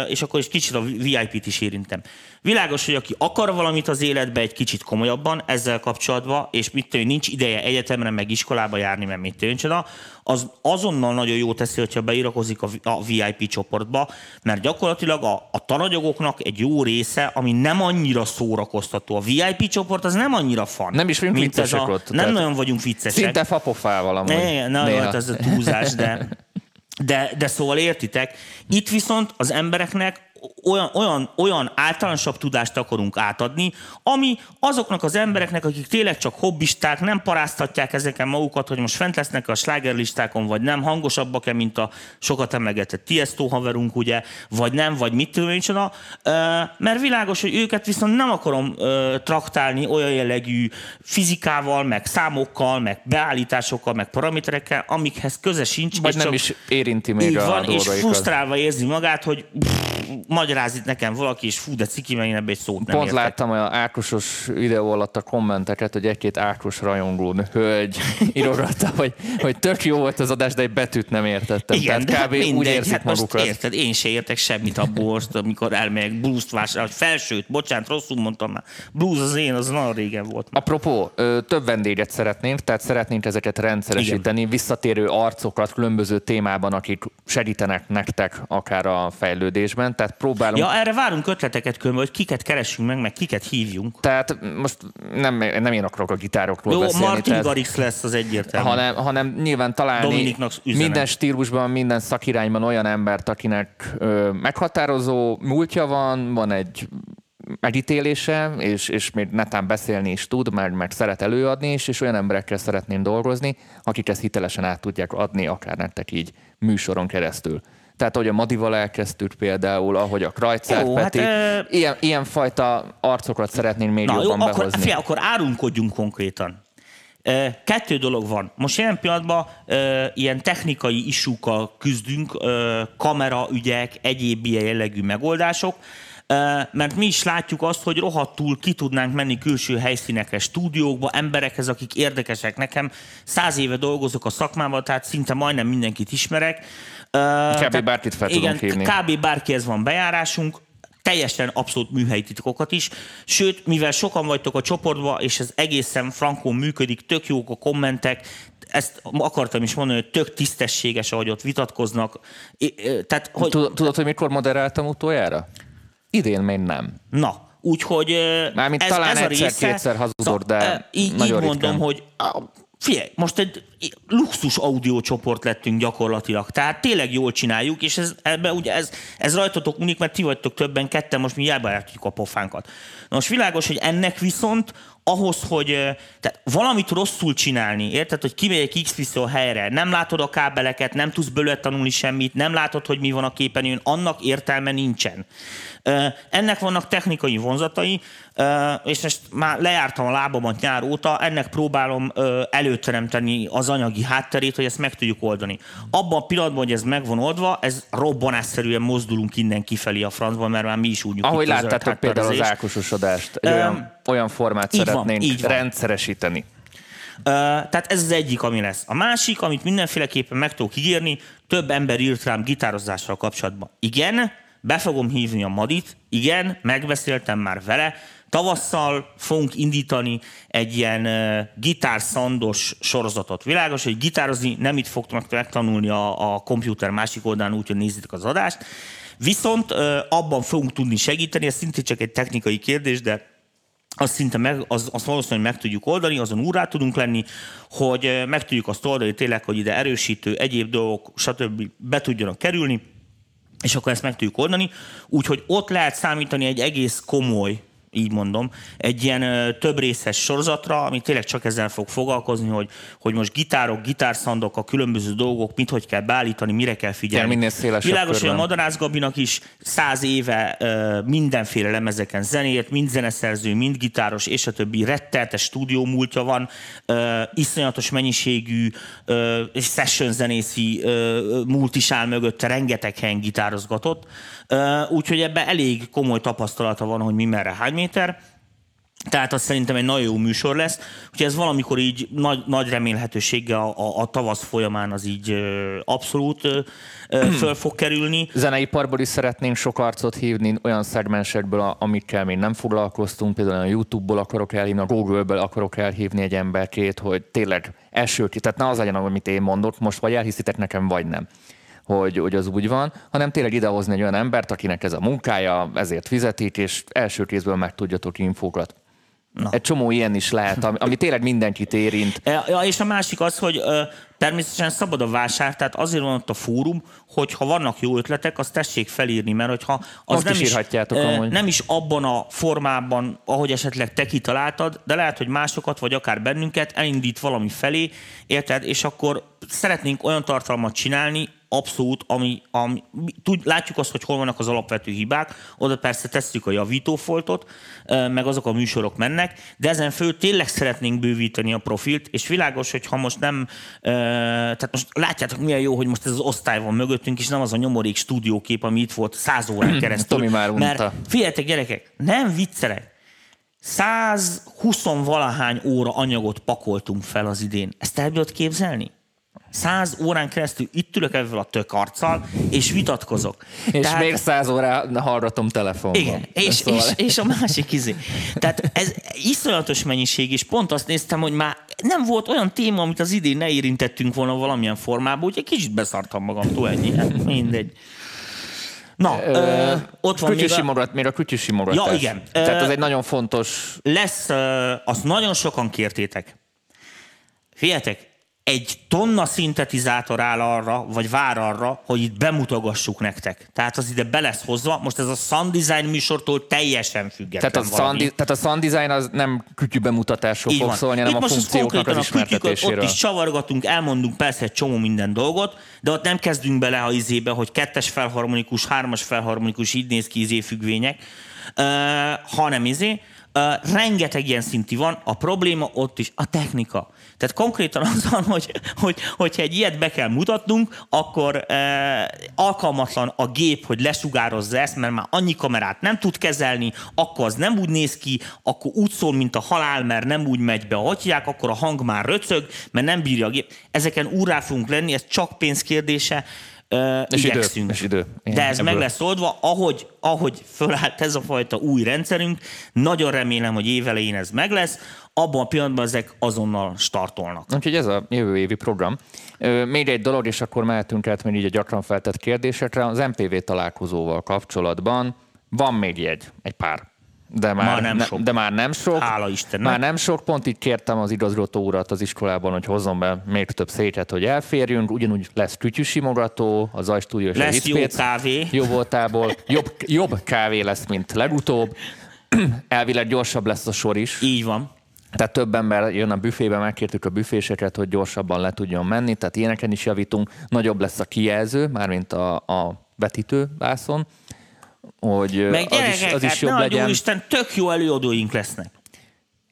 és akkor is kicsit a VIP-t is érintem. Világos, hogy aki akar valamit az életbe egy kicsit komolyabban ezzel kapcsolatban, és mit tudom, nincs ideje egyetemre, meg iskolába járni, mert mit tudom, az azonnal nagyon jó teszi, hogyha beirakozik a, a VIP csoportba, mert gyakorlatilag a, a tananyagoknak egy jó része, ami nem annyira szórakoztató. A VIP csoport az nem annyira fan. Nem is vagyunk viccesek a, ott. Nem nagyon vagyunk viccesek. Szinte fapofával amúgy. Ne, na, jó, hát ez a túlzás, de, de, de szóval értitek. Itt viszont az embereknek olyan, olyan, olyan általánosabb tudást akarunk átadni, ami azoknak az embereknek, akik tényleg csak hobbisták, nem paráztatják ezeken magukat, hogy most fent lesznek a slágerlistákon, vagy nem, hangosabbak-e, mint a sokat emlegetett Tiesto haverunk, ugye, vagy nem, vagy mit tudom mert világos, hogy őket viszont nem akarom traktálni olyan jellegű fizikával, meg számokkal, meg beállításokkal, meg paraméterekkel, amikhez köze sincs. Vagy nem csak is érinti még a van, és frusztrálva érzi magát, hogy magyaráz itt nekem valaki, és fú, de ciki, mert én ebbe egy szót nem Pont értek. láttam olyan Ákosos videó alatt a kommenteket, hogy egy-két Ákos rajongó hölgy írogatta, hogy, hogy tök jó volt az adás, de egy betűt nem értettem. Igen, Tehát kb. De mindegy, úgy érzik hát magukat. Érted, én se értek semmit abból, amikor elmegyek blues-t vásárolni. Felsőt, bocsánat, rosszul mondtam már. Blues az én, az nagyon régen volt. Már. Apropó, több vendéget szeretnénk, tehát szeretnénk ezeket rendszeresíteni, Igen. visszatérő arcokat különböző témában, akik segítenek nektek akár a fejlődésben. Tehát próbálunk... Ja, erre várunk ötleteket különben, hogy kiket keresünk meg, meg kiket hívjunk. Tehát most nem, nem én akarok a gitárokról Jó, beszélni. Martin tehát, Garrix lesz az egyértelmű. Hanem, hanem nyilván találni minden stílusban, minden szakirányban olyan embert, akinek ö, meghatározó múltja van, van egy megítélése, és, és még netán beszélni is tud, mert, mert szeret előadni is, és olyan emberekkel szeretném dolgozni, akik ezt hitelesen át tudják adni, akár nektek így műsoron keresztül. Tehát, ahogy a Madival elkezdtük például, ahogy a Krajcár Peti, hát, ilyen, ilyen fajta arcokat szeretnénk még na, jobban jó, behozni. Fél, akkor árulkodjunk konkrétan. Kettő dolog van. Most jelen pillanatban e, ilyen technikai isúkkal küzdünk, e, kameraügyek, egyéb ilyen jellegű megoldások. Mert mi is látjuk azt, hogy rohadtul ki tudnánk menni külső helyszínekre, stúdiókba, emberekhez, akik érdekesek nekem. Száz éve dolgozok a szakmában, tehát szinte majdnem mindenkit ismerek. Kb. bárkit fel igen, tudunk hívni. Kb. bárkihez van bejárásunk, teljesen abszolút műhelyi titkokat is. Sőt, mivel sokan vagytok a csoportban, és ez egészen frankon működik, tök jók a kommentek, ezt akartam is mondani, hogy tök tisztességes, ahogy ott vitatkoznak. Tehát, hogy... Tudod, hogy mikor moderáltam utoljára? Idén még nem. Na, úgyhogy Mármint ez, talán ez egyszer-kétszer hazudod, de így, így mondom, ritkán. hogy Figyelj, most egy luxus audiócsoport lettünk gyakorlatilag. Tehát tényleg jól csináljuk, és ez, ebbe ugye ez, ez rajtatok unik, mert ti vagytok többen, ketten, most mi hiába a pofánkat. Na most világos, hogy ennek viszont ahhoz, hogy tehát valamit rosszul csinálni, érted, hogy kimegyek x a helyre, nem látod a kábeleket, nem tudsz belőle tanulni semmit, nem látod, hogy mi van a képernyőn, annak értelme nincsen. Ennek vannak technikai vonzatai, és most már lejártam a lábamat nyár óta, ennek próbálom előteremteni az anyagi hátterét, hogy ezt meg tudjuk oldani. Abban a pillanatban, hogy ez meg van oldva, ez robbanásszerűen mozdulunk innen kifelé a francba, mert már mi is úgy Ahogy láttátok például az ákososodást, egy um, olyan, olyan formát így szeretnénk van, így van. rendszeresíteni. Uh, tehát ez az egyik, ami lesz. A másik, amit mindenféleképpen meg tudok ígérni, több ember írt rám gitározással kapcsolatban. Igen, be fogom hívni a Madit, igen, megbeszéltem már vele, Tavasszal fogunk indítani egy ilyen uh, gitárszandos sorozatot. Világos, hogy gitározni nem itt fogtok megtanulni a, a komputer másik oldalán, úgyhogy nézzétek az adást. Viszont uh, abban fogunk tudni segíteni, ez szintén csak egy technikai kérdés, de azt szinte meg, az, azt valószínűleg meg tudjuk oldani, azon úrá tudunk lenni, hogy meg tudjuk azt oldani tényleg, hogy ide erősítő, egyéb dolgok, stb. be tudjanak kerülni, és akkor ezt meg tudjuk oldani. Úgyhogy ott lehet számítani egy egész komoly így mondom, egy ilyen több részes sorozatra, ami tényleg csak ezzel fog foglalkozni, hogy, hogy most gitárok, gitárszandok, a különböző dolgok, mit hogy kell beállítani, mire kell figyelni. Kell minél Világos, hogy a Madarász Gabinak is száz éve mindenféle lemezeken zenélt, mind zeneszerző, mind gitáros, és a többi retteltes stúdió múltja van, iszonyatos mennyiségű session zenészi múlt is áll mögötte, rengeteg helyen gitározgatott, úgyhogy ebben elég komoly tapasztalata van, hogy mi merre hány méter, tehát az szerintem egy nagyon jó műsor lesz. Úgyhogy ez valamikor így nagy, nagy remélhetőséggel a, a, a tavasz folyamán az így ö, abszolút ö, föl fog kerülni. Zeneiparból is szeretnénk sok arcot hívni, olyan szegmensekből, amikkel még nem foglalkoztunk, például a YouTube-ból akarok elhívni, a Google-ből akarok elhívni egy emberkét, hogy tényleg első, tehát ne az legyen, amit én mondok, most vagy elhiszitek nekem, vagy nem hogy, hogy az úgy van, hanem tényleg idehozni egy olyan embert, akinek ez a munkája, ezért fizetik, és első kézből meg tudjatok infókat. Na. Egy csomó ilyen is lehet, ami, ami tényleg mindenkit érint. Ja, és a másik az, hogy ö, természetesen szabad a vásár, tehát azért van ott a fórum, hogy ha vannak jó ötletek, azt tessék felírni, mert hogyha az Most nem is, is ö, nem is abban a formában, ahogy esetleg te kitaláltad, de lehet, hogy másokat, vagy akár bennünket elindít valami felé, érted? És akkor szeretnénk olyan tartalmat csinálni, abszolút, ami, ami tud, látjuk azt, hogy hol vannak az alapvető hibák, oda persze tesszük a javítófoltot, meg azok a műsorok mennek, de ezen föl tényleg szeretnénk bővíteni a profilt, és világos, hogy ha most nem, tehát most látjátok milyen jó, hogy most ez az osztály van mögöttünk, és nem az a nyomorék stúdiókép, ami itt volt száz órán keresztül. Tomi már unta. Mert figyeljetek gyerekek, nem viccelek, 120 valahány óra anyagot pakoltunk fel az idén. Ezt el képzelni? Száz órán keresztül itt ülök ezzel a tök arccal, és vitatkozok. És Tehát, még száz órán hallgatom telefonban. Igen, és, szóval... és, és a másik izé. Tehát ez iszonyatos mennyiség, és pont azt néztem, hogy már nem volt olyan téma, amit az idén ne érintettünk volna valamilyen formában, úgyhogy kicsit beszartam magam, ennyi. Hát mindegy. Na, ö, ö, ott van még a... Simogat, még a kütyűsimogatás. Ja, igen. Tehát ez egy nagyon fontos... Lesz, ö, azt nagyon sokan kértétek. Figyeljetek, egy tonna szintetizátor áll arra, vagy vár arra, hogy itt bemutogassuk nektek. Tehát az ide be lesz hozva. Most ez a Sound Design műsortól teljesen független Tehát a, sound, tehát a Sound Design az nem kütyű bemutatásról fog szólni, hanem a funkcióknak az ismertetéséről. Ott is csavargatunk, elmondunk persze egy csomó minden dolgot, de ott nem kezdünk bele a izébe, hogy kettes felharmonikus, hármas felharmonikus, így néz ki izé függvények, uh, hanem izé, Uh, rengeteg ilyen szinti van, a probléma ott is a technika. Tehát konkrétan az van, hogy, hogy, hogyha egy ilyet be kell mutatnunk, akkor uh, alkalmatlan a gép, hogy lesugározza ezt, mert már annyi kamerát nem tud kezelni, akkor az nem úgy néz ki, akkor úgy szól, mint a halál, mert nem úgy megy be, ahogy hívják, akkor a hang már röcög, mert nem bírja a gép. Ezeken úrá fogunk lenni, ez csak pénz kérdése. És idő, igyekszünk. és idő. Igen, De ez ebből. meg lesz oldva, ahogy, ahogy fölállt ez a fajta új rendszerünk, nagyon remélem, hogy évelején ez meg lesz, abban a pillanatban ezek azonnal startolnak. Úgyhogy ez a jövő évi program. Még egy dolog, és akkor mehetünk át még így a gyakran feltett kérdésekre. Az MPV találkozóval kapcsolatban van még jegy, egy pár. De már, Már nem ne, sok. De már nem sok. Hála Istennek. Már nem sok, pont így kértem az igazgató urat az iskolában, hogy hozzon be még több széket, hogy elférjünk. Ugyanúgy lesz kütyűsimogató, az Zaj Studio és a Lesz jó Hitspéc. kávé. Jó voltából. Jobb, jobb kávé lesz, mint legutóbb. Elvileg gyorsabb lesz a sor is. Így van. Tehát több ember jön a büfébe, megkértük a büféseket, hogy gyorsabban le tudjon menni, tehát ilyeneken is javítunk. Nagyobb lesz a kijelző, mármint a, a vetítő vászon, hogy Meg az is, az is hát jobb ne legyen. Isten, tök jó előadóink lesznek.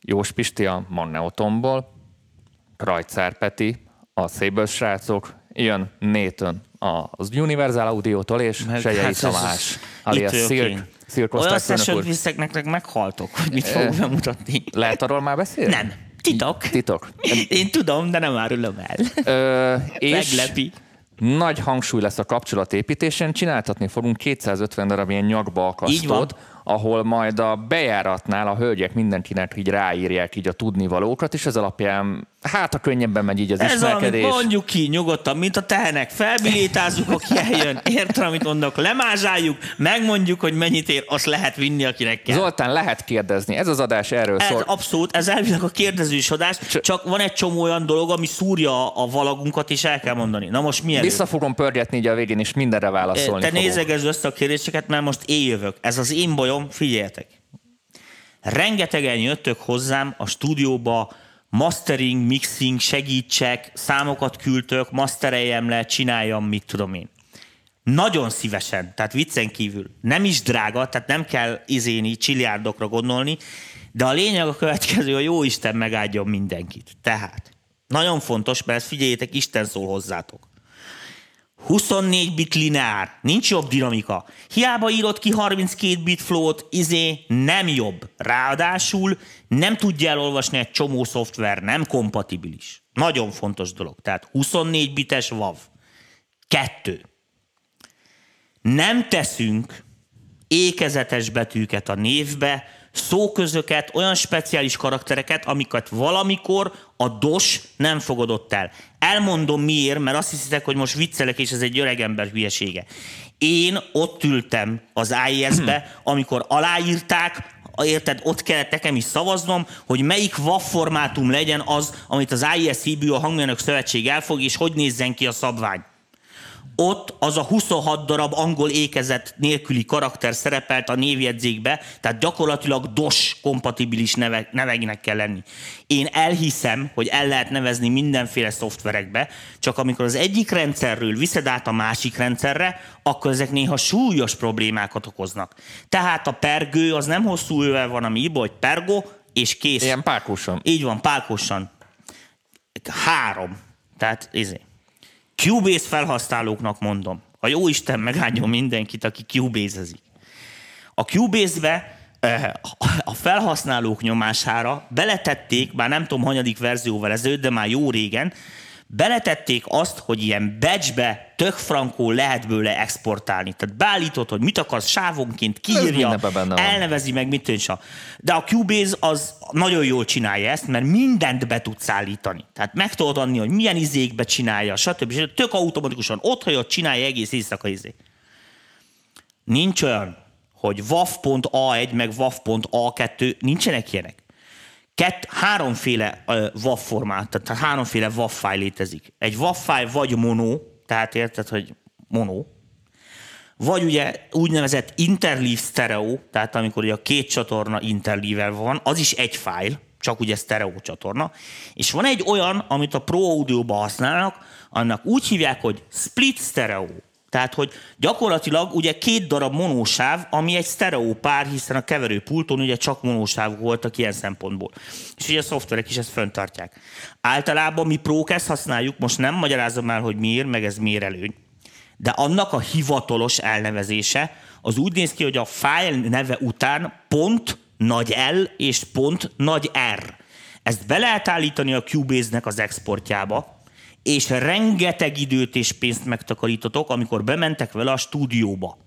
Jós Pisti a Magneotomból, Krajcár Peti, a Széből srácok, jön Nathan az Universal Audio-tól, és Meg Sejei hát Tamás, alias én. Szilk Olyan session viszek nektek, meghaltok, hogy mit fogok bemutatni. Lehet arról már beszélni? Nem. Titok. Titok. Én tudom, de nem árulom el. Ö, és Meglepi. Nagy hangsúly lesz a kapcsolatépítésen, csináltatni fogunk 250 darab ilyen nyakba akasztót. Ahol majd a bejáratnál a hölgyek mindenkinek így ráírják így a tudnivalókat, és ez alapján hát a könnyebben megy így az Ez ismerkedés. mondjuk ki nyugodtan, mint a tehenek. Felbilétázzuk, aki eljön. Érted, amit mondok? Lemázsáljuk, megmondjuk, hogy mennyit ér, azt lehet vinni, akinek kell. Zoltán, lehet kérdezni. Ez az adás erről Ez szól. abszolút, ez elvileg a kérdezősodás, csak van egy csomó olyan dolog, ami szúrja a valagunkat, és el kell mondani. Na most mi Vissza fogom pörgetni így a végén, és mindenre válaszolni Te fogok. nézegezd össze a kérdéseket, mert most én jövök. Ez az én bajom, figyeljetek. Rengetegen jöttök hozzám a stúdióba, mastering, mixing, segítsek, számokat küldtök, mastereljem le, csináljam, mit tudom én. Nagyon szívesen, tehát viccen kívül. Nem is drága, tehát nem kell izéni, csiliárdokra gondolni, de a lényeg a következő, a jó Isten megáldjon mindenkit. Tehát, nagyon fontos, mert figyeljétek, Isten szól hozzátok. 24 bit lineár, nincs jobb dinamika. Hiába írod ki 32 bit flow-t, izé nem jobb. Ráadásul nem tudja elolvasni egy csomó szoftver, nem kompatibilis. Nagyon fontos dolog. Tehát 24 bites WAV. Kettő. Nem teszünk ékezetes betűket a névbe, szóközöket, olyan speciális karaktereket, amiket valamikor a DOS nem fogadott el. Elmondom miért, mert azt hiszitek, hogy most viccelek, és ez egy öregember hülyesége. Én ott ültem az AIS-be, amikor aláírták, érted, ott kellett nekem is szavaznom, hogy melyik WAV formátum legyen az, amit az AIS-IBU, a Hangmérnök Szövetség elfog, és hogy nézzen ki a szabvány ott az a 26 darab angol ékezet nélküli karakter szerepelt a névjegyzékbe, tehát gyakorlatilag DOS kompatibilis neve, nevegnek kell lenni. Én elhiszem, hogy el lehet nevezni mindenféle szoftverekbe, csak amikor az egyik rendszerről viszed át a másik rendszerre, akkor ezek néha súlyos problémákat okoznak. Tehát a pergő az nem hosszú ővel van, ami ibo, hogy pergo, és kész. Ilyen párkósan. Így van, pálkosan. Három. Tehát izé. Cubase felhasználóknak mondom. A jó Isten megáldjon mindenkit, aki Cubase-ezik. A Cubase-be eh, a felhasználók nyomására beletették, bár nem tudom, hanyadik verzióval ezelőtt, de már jó régen, beletették azt, hogy ilyen batchbe tök frankó lehet bőle exportálni. Tehát beállítod, hogy mit akarsz sávonként, kiírja, elnevezi meg, mit tűnse. De a Cubase az nagyon jól csinálja ezt, mert mindent be tudsz állítani. Tehát meg tudod adni, hogy milyen izékbe csinálja, stb. stb. Tök automatikusan ott hagyod, csinálja egész éjszaka izé. Nincs olyan, hogy WAV.A1 meg WAV.A2, nincsenek ilyenek. Kett, háromféle uh, WAV formát, tehát háromféle WAV file létezik. Egy WAV file vagy mono, tehát érted, hogy mono, vagy ugye úgynevezett interleave stereo, tehát amikor ugye a két csatorna interleave van, az is egy file, csak ugye stereo csatorna, és van egy olyan, amit a Pro Audio-ba használnak, annak úgy hívják, hogy split stereo. Tehát, hogy gyakorlatilag ugye két darab monósáv, ami egy sztereó pár, hiszen a keverőpulton ugye csak monósáv voltak ilyen szempontból. És ugye a szoftverek is ezt föntartják. Általában mi prók ezt használjuk, most nem magyarázom el, hogy miért, meg ez miért előny. De annak a hivatalos elnevezése az úgy néz ki, hogy a file neve után pont nagy L és pont nagy R. Ezt be lehet állítani a Cubase-nek az exportjába, és rengeteg időt és pénzt megtakarítotok, amikor bementek vele a stúdióba.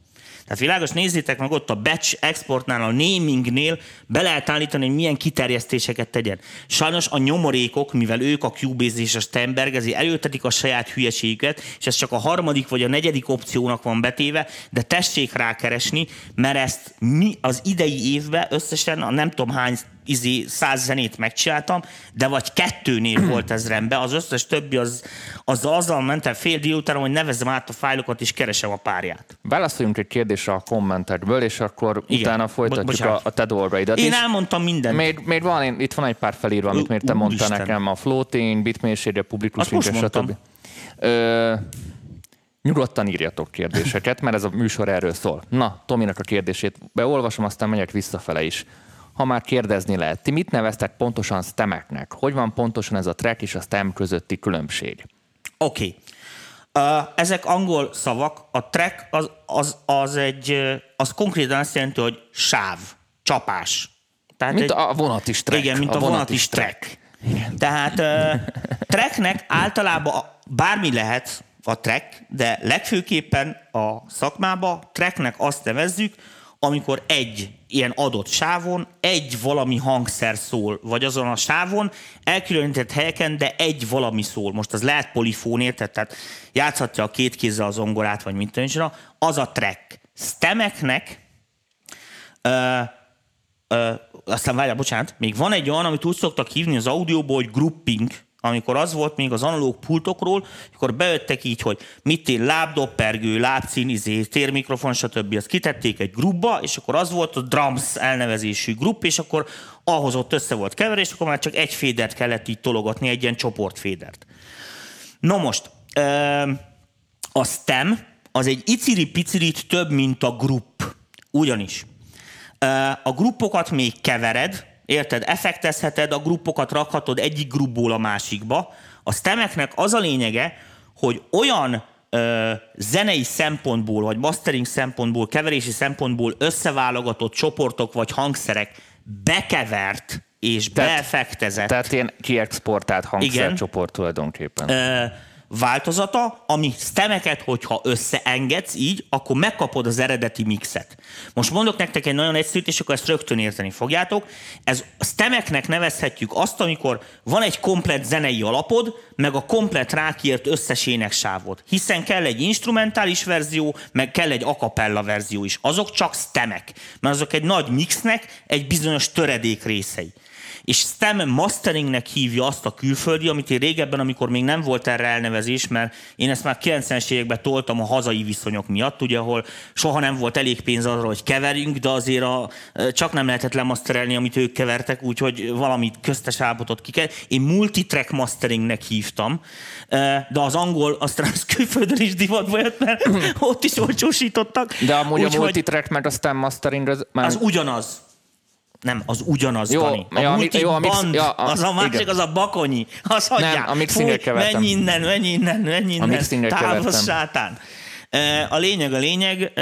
Tehát világos, nézzétek meg ott a batch exportnál, a namingnél be lehet állítani, hogy milyen kiterjesztéseket tegyen. Sajnos a nyomorékok, mivel ők a Cubase és a Stenberg, ezért előtetik a saját hülyeségüket, és ez csak a harmadik vagy a negyedik opciónak van betéve, de tessék rákeresni, mert ezt mi az idei évben összesen a nem tudom hány izé, száz zenét megcsináltam, de vagy kettőnél volt ez rendben, az összes többi az, az azzal mentem fél délután, hogy nevezem át a fájlokat és keresem a párját. Válaszoljunk egy kérdésre a kommentekből, és akkor Igen. utána folytatjuk a, a te dolgaidat Én is. elmondtam mindent. Még, még van, én, itt van egy pár felírva, amit miért te mondtál nekem, a floating, bitmérsége, publikus link, stb. Ö, Nyugodtan írjatok kérdéseket, mert ez a műsor erről szól. Na, Tominak a kérdését beolvasom, aztán megyek visszafele is ha már kérdezni lehet. Ti mit neveztek pontosan stemeknek? Hogy van pontosan ez a track és a stem közötti különbség? Oké. Okay. Uh, ezek angol szavak. A track az, az, az egy, az konkrétan azt jelenti, hogy sáv, csapás. Tehát mint egy, a vonat is track. Igen, mint a, a vonat, is track. track. Igen. Tehát uh, tracknek általában bármi lehet a track, de legfőképpen a szakmába tracknek azt nevezzük, amikor egy ilyen adott sávon egy valami hangszer szól, vagy azon a sávon elkülönített helyeken, de egy valami szól. Most az lehet polifón, érted? Tehát játszhatja a két kézzel az zongorát, vagy mint tűncsra. Az a track. Stemeknek ö, ö, aztán várjál, bocsánat, még van egy olyan, amit úgy szoktak hívni az audióból, hogy grouping, amikor az volt még az analóg pultokról, akkor bejöttek így, hogy mit én lábdoppergő, lábcín, izé, térmikrofon, stb. Azt kitették egy grupba, és akkor az volt a drums elnevezésű grupp, és akkor ahhoz ott össze volt keverés, akkor már csak egy fédert kellett így tologatni, egy ilyen csoportfédert. No most, a STEM az egy iciri-picirit több, mint a grupp. Ugyanis a gruppokat még kevered, Érted? Effektezheted, a gruppokat rakhatod egyik grupból a másikba. A stemeknek az a lényege, hogy olyan ö, zenei szempontból, vagy mastering szempontból, keverési szempontból összeválogatott csoportok vagy hangszerek bekevert és tehát, beeffektezett. Tehát ilyen kiexportált hangszercsoport tulajdonképpen. Ö, változata, ami stemeket, hogyha összeengedsz így, akkor megkapod az eredeti mixet. Most mondok nektek egy nagyon egyszerűt, és akkor ezt rögtön érteni fogjátok. Ez stemeknek nevezhetjük azt, amikor van egy komplet zenei alapod, meg a komplet rákért összes éneksávod. Hiszen kell egy instrumentális verzió, meg kell egy akapella verzió is. Azok csak stemek, mert azok egy nagy mixnek egy bizonyos töredék részei és STEM masteringnek hívja azt a külföldi, amit én régebben, amikor még nem volt erre elnevezés, mert én ezt már 90-es években toltam a hazai viszonyok miatt, ugye, ahol soha nem volt elég pénz arra, hogy keverjünk, de azért a, csak nem lehetett lemasterelni, amit ők kevertek, úgyhogy valamit köztes állapotot ki kell. Én multitrack masteringnek hívtam, de az angol, aztán az külföldön is divat volt, mert ott is olcsósítottak. De amúgy úgy, a multitrack meg a STEM mastering az... Már... Az ugyanaz. Nem, az ugyanaz, jó, Dani. A ja, multi jó, a mix, band, ja, a, az a másik, igen. az a bakonyi. Az hagyjál. Nem, a mixingre kevertem. Menj innen, menj innen, menj innen. A Távol sátán. A lényeg, a lényeg,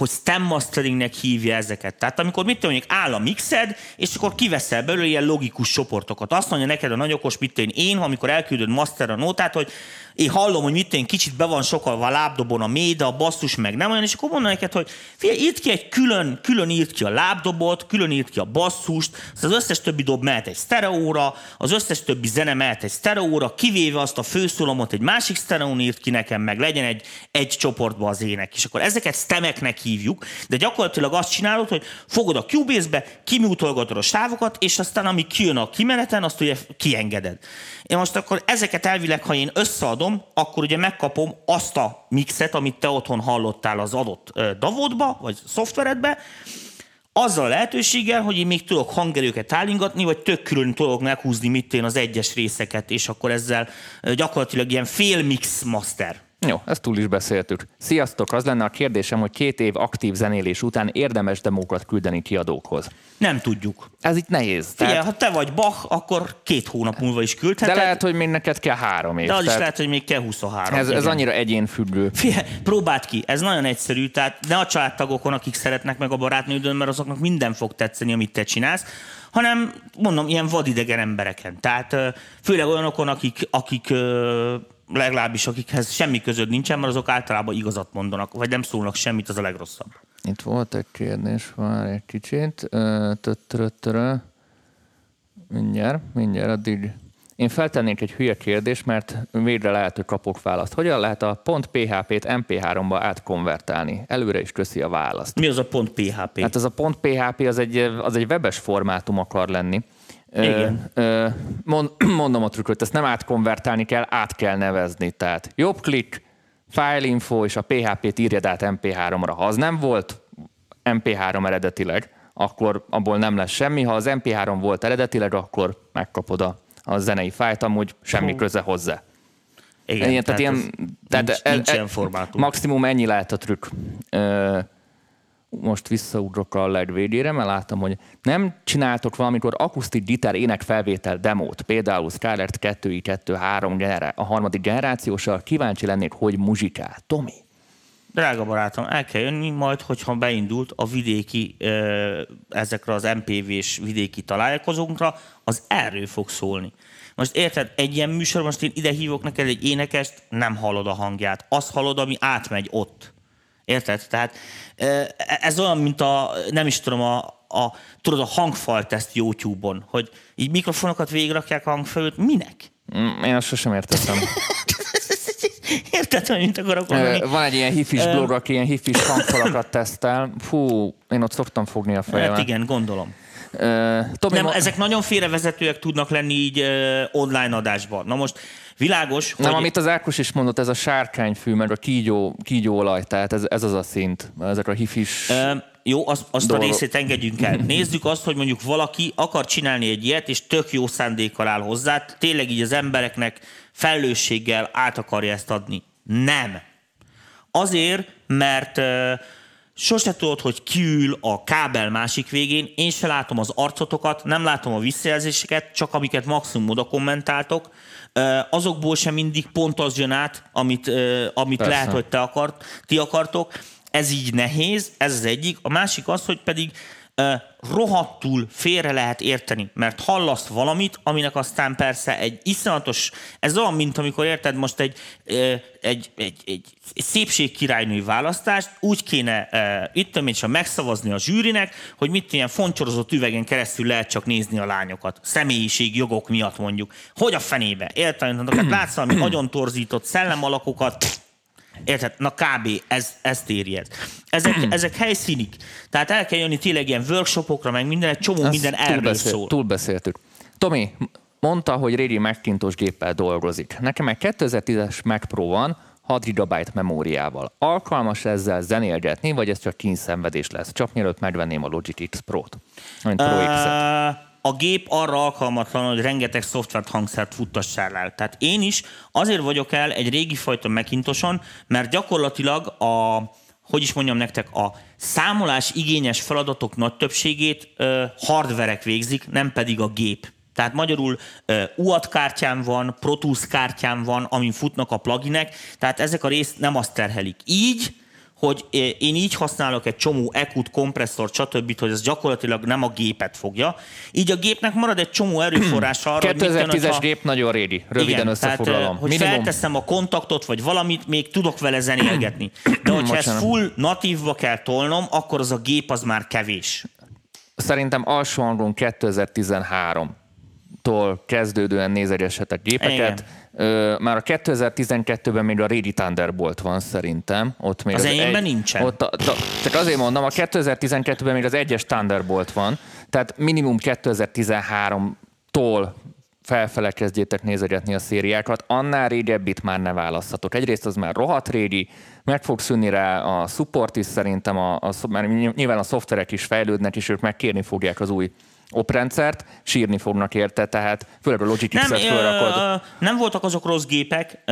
hogy stem masteringnek hívja ezeket. Tehát amikor mit mondjuk áll a mixed, és akkor kiveszel belőle ilyen logikus csoportokat. Azt mondja neked a nagyokos, mit én, amikor elküldöd master a nótát, hogy én hallom, hogy mit én kicsit be van sokkal a lábdobon a méda, a basszus meg nem olyan, és akkor mondom neked, hogy figyelj, írt ki egy külön, külön írt ki a lábdobot, külön írt ki a basszust, az összes többi dob mehet egy sztereóra, az összes többi zene mehet egy sztereóra, kivéve azt a főszólomot egy másik sztereón írt ki nekem, meg legyen egy, egy csoportba az ének. És akkor ezeket stemeknek hívjuk, de gyakorlatilag azt csinálod, hogy fogod a Cubase-be, kimutolgatod a sávokat, és aztán ami kijön a kimeneten, azt ugye kiengeded. Én most akkor ezeket elvileg, ha én összeadom, akkor ugye megkapom azt a mixet, amit te otthon hallottál az adott davodba, vagy szoftveredbe, azzal a lehetőséggel, hogy én még tudok hangerőket állingatni, vagy tök külön tudok meghúzni mit én az egyes részeket, és akkor ezzel gyakorlatilag ilyen fél mix master Jó, ezt túl is beszéltük. Sziasztok, az lenne a kérdésem, hogy két év aktív zenélés után érdemes demókat küldeni kiadókhoz. Nem tudjuk. Ez itt nehéz. Figyelj, Tehát, ha te vagy Bach, akkor két hónap múlva is de küldheted. lehet, hogy még neked kell három év. de az is Tehát lehet, hogy még kell 23. ez, ez igen. annyira egyénfüggő. Figyelj, próbáld ki, ez nagyon egyszerű, tehát ne a családtagokon, akik szeretnek meg a barátnődön, mert azoknak minden fog tetszeni, amit te csinálsz, hanem mondom, ilyen vadidegen embereken. Tehát főleg olyanokon, akik, akik legalábbis akikhez semmi között nincsen, mert azok általában igazat mondanak, vagy nem szólnak semmit, az a legrosszabb. Itt volt egy kérdés, vár egy kicsit. Ö, töttöröttörö. Mindjárt, mindjárt, addig. Én feltennék egy hülye kérdést, mert végre lehet, hogy kapok választ. Hogyan lehet a .php-t MP3-ba átkonvertálni? Előre is köszi a választ. Mi az a pont PHP? Hát ez a .php az egy, az egy webes formátum akar lenni. Igen. Ö, mond, mondom a trükköt, ezt nem átkonvertálni kell, át kell nevezni. Tehát jobb klik, file info, és a PHP-t írjad át MP3-ra. Ha az nem volt MP3 eredetileg, akkor abból nem lesz semmi. Ha az MP3 volt eredetileg, akkor megkapod a, a zenei fájlt, amúgy semmi köze hozzá. Igen, Ilyen, tehát, ilyen, ez tehát nincs, e- nincs e- ilyen formátum. Maximum ennyi lehet a trükk. Ö, most visszaugrok a végére, mert láttam, hogy nem csináltok valamikor akusztik gitár ének felvétel demót, például Scarlett 2i 2 3 genera- a harmadik generációsal, kíváncsi lennék, hogy muzsikál. Tomi? Drága barátom, el kell jönni majd, hogyha beindult a vidéki, ezekre az MPV-s vidéki találkozónkra, az erről fog szólni. Most érted, egy ilyen műsor, most én ide hívok neked egy énekest, nem hallod a hangját. Azt hallod, ami átmegy ott. Érted? Tehát ö, ez olyan, mint a, nem is tudom, a, a, tudod, a hangfalteszt YouTube-on, hogy így mikrofonokat végigrakják a hangfelőt, minek? Mm, Én azt sosem értettem. Érted, hogy mit akarok mondani? Van egy ilyen hifis blog, aki ilyen hifis hangfalakat tesztel. Fú, én ott szoktam fogni a fejemet. Hát igen, gondolom. Ö, Tomi, Nem, ma- ezek nagyon félrevezetőek tudnak lenni így ö, online adásban. Na most világos, Nem, hogy... amit az Ákos is mondott, ez a sárkányfű, meg a kígyó, kígyóolaj, tehát ez, ez az a szint, ezek a hifis... Ö, jó, azt, azt a részét engedjünk el. Nézzük azt, hogy mondjuk valaki akar csinálni egy ilyet, és tök jó szándékkal áll hozzá, tényleg így az embereknek felelősséggel át akarja ezt adni. Nem. Azért, mert sose tudod, hogy ki ül a kábel másik végén, én se látom az arcotokat, nem látom a visszajelzéseket, csak amiket maximum oda kommentáltok, azokból sem mindig pont az jön át, amit, amit Persze. lehet, hogy te akart, ti akartok. Ez így nehéz, ez az egyik. A másik az, hogy pedig rohadtul félre lehet érteni, mert hallasz valamit, aminek aztán persze egy iszonyatos, ez olyan, mint amikor érted most egy, egy, egy, egy, egy szépségkirálynői választást, úgy kéne itt én csak megszavazni a zsűrinek, hogy mit ilyen foncsorozott üvegen keresztül lehet csak nézni a lányokat. Személyiség jogok miatt mondjuk. Hogy a fenébe? Érted? Hát látsz valami nagyon torzított szellemalakokat, Érted? Na kb. Ez, ezt éri ez. Ezek, ezek helyszínik. Tehát el kell jönni tényleg ilyen workshopokra, meg minden, egy csomó Ezt minden erről túlbeszél- szól. Túlbeszéltük. Tomi, mondta, hogy Rédi Macintosh géppel dolgozik. Nekem egy 2010-es Mac Pro van, 6 GB memóriával. Alkalmas ezzel zenélgetni, vagy ez csak kínszenvedés lesz? Csak mielőtt megvenném a Logic X Pro-t. Mint Pro X-et. Ö, a gép arra alkalmatlan, hogy rengeteg szoftvert hangszert futtassál el. Tehát én is azért vagyok el egy régi fajta Macintoson, mert gyakorlatilag a, hogy is mondjam nektek, a számolás igényes feladatok nagy többségét ö, hardverek végzik, nem pedig a gép. Tehát magyarul uh, UAT kártyám van, Pro Tools kártyám van, amin futnak a pluginek, tehát ezek a részt nem azt terhelik. Így hogy én így használok egy csomó EQ-t, kompresszort, stb., hogy ez gyakorlatilag nem a gépet fogja. Így a gépnek marad egy csomó erőforrása arra, hogy mit jön, 2010-es hogyha- gép nagyon régi. Röviden igen, összefoglalom. Tehát, eh, hogy Minimum felteszem a kontaktot, vagy valamit, még tudok vele zenélgetni. De hogyha ezt Bocsánat. full natívba kell tolnom, akkor az a gép az már kevés. szerintem alsó hangon 2013-tól kezdődően nézegeshetek gépeket. Ö, már a 2012-ben még a Régi Thunderbolt van szerintem. Ott még Az enyémben nincsen. Ott a, a, csak azért mondom, a 2012-ben még az egyes Thunderbolt van, tehát minimum 2013-tól felfele kezdjétek nézegetni a szériákat, annál régebbit már ne választhatok. Egyrészt az már rohadt régi, meg fog szűnni rá a support is szerintem, a, a, mert nyilván a szoftverek is fejlődnek, és ők megkérni fogják az új oprendszert, sírni fognak érte, tehát főleg a X-et felrakod. nem voltak azok rossz gépek,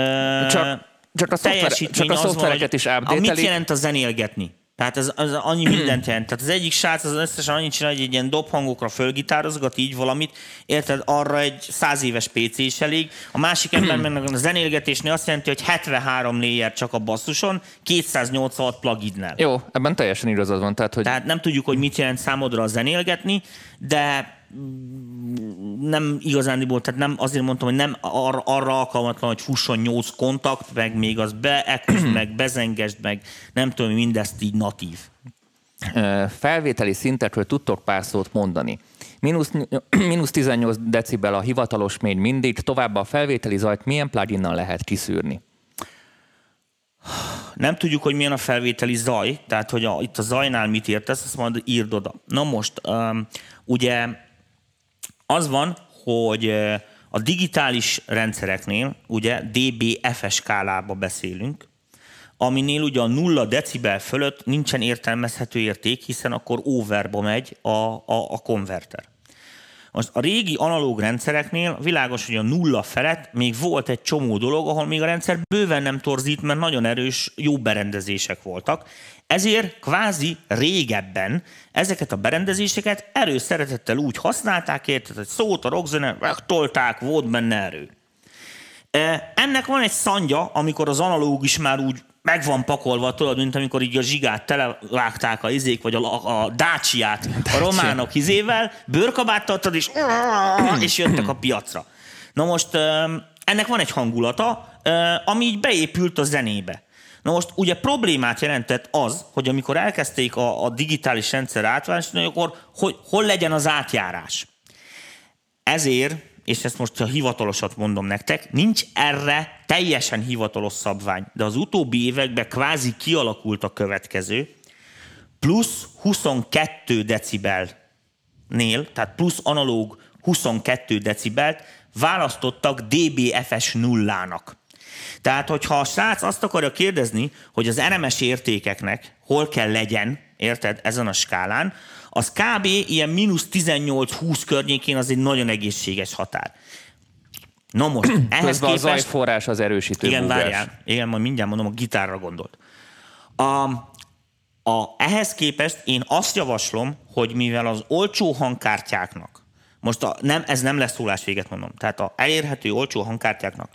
Csak csak a, szoftver, csak a szoftvereket is update Mit jelent a zenélgetni? Tehát ez, ez annyi mindent jelent. Tehát az egyik srác az összesen annyit csinál, hogy egy ilyen dobhangokra fölgitározgat így valamit, érted, arra egy száz éves PC is elég. A másik ember meg a zenélgetésnél azt jelenti, hogy 73 layer csak a basszuson, 286 pluginnel. Jó, ebben teljesen igazad van. Tehát, hogy... tehát nem tudjuk, hogy mit jelent számodra a zenélgetni, de nem igazándiból, tehát nem azért mondtam, hogy nem arra, arra alkalmatlan, hogy fusson 8 kontakt, meg még az beeküzd, meg bezengesd, meg nem tudom, mindezt így natív. Felvételi szintekről tudtok pár szót mondani. Minusz, minusz 18 decibel a hivatalos még mindig, továbbá a felvételi zajt milyen pluginnal lehet kiszűrni? Nem tudjuk, hogy milyen a felvételi zaj, tehát hogy a, itt a zajnál mit értesz, azt majd írd oda. Na most, um, ugye az van, hogy a digitális rendszereknél ugye DBFS skálába beszélünk, aminél ugye a nulla decibel fölött nincsen értelmezhető érték, hiszen akkor overba megy a, a, a konverter. Most a régi analóg rendszereknél világos, hogy a nulla felett még volt egy csomó dolog, ahol még a rendszer bőven nem torzít, mert nagyon erős, jó berendezések voltak. Ezért kvázi régebben ezeket a berendezéseket erőszeretettel úgy használták, érted, hogy szót a rockzene, megtolták, volt benne erő. E, ennek van egy szandja, amikor az analóg is már úgy meg van pakolva, tudod, mint amikor így a zsigát televágták a izék, vagy a, a dácsiát a románok izével, bőrkabáttal és, és jöttek a piacra. Na most ennek van egy hangulata, ami így beépült a zenébe. Na most ugye problémát jelentett az, hogy amikor elkezdték a, a digitális rendszer átváltani, akkor hogy, hol legyen az átjárás. Ezért, és ezt most a hivatalosat mondom nektek, nincs erre teljesen hivatalos szabvány, de az utóbbi években kvázi kialakult a következő, plusz 22 decibelnél, tehát plusz analóg 22 decibelt választottak DBFS nullának. Tehát, hogyha a srác azt akarja kérdezni, hogy az RMS értékeknek hol kell legyen, érted, ezen a skálán, az kb. ilyen mínusz 18-20 környékén az egy nagyon egészséges határ. Na most, ehhez Közben képest... a zajforrás az erősítő Igen, búgás. várjál. Igen, majd mindjárt mondom, a gitárra gondolt. A, a, ehhez képest én azt javaslom, hogy mivel az olcsó hangkártyáknak, most a, nem, ez nem lesz szólás véget mondom, tehát a elérhető olcsó hangkártyáknak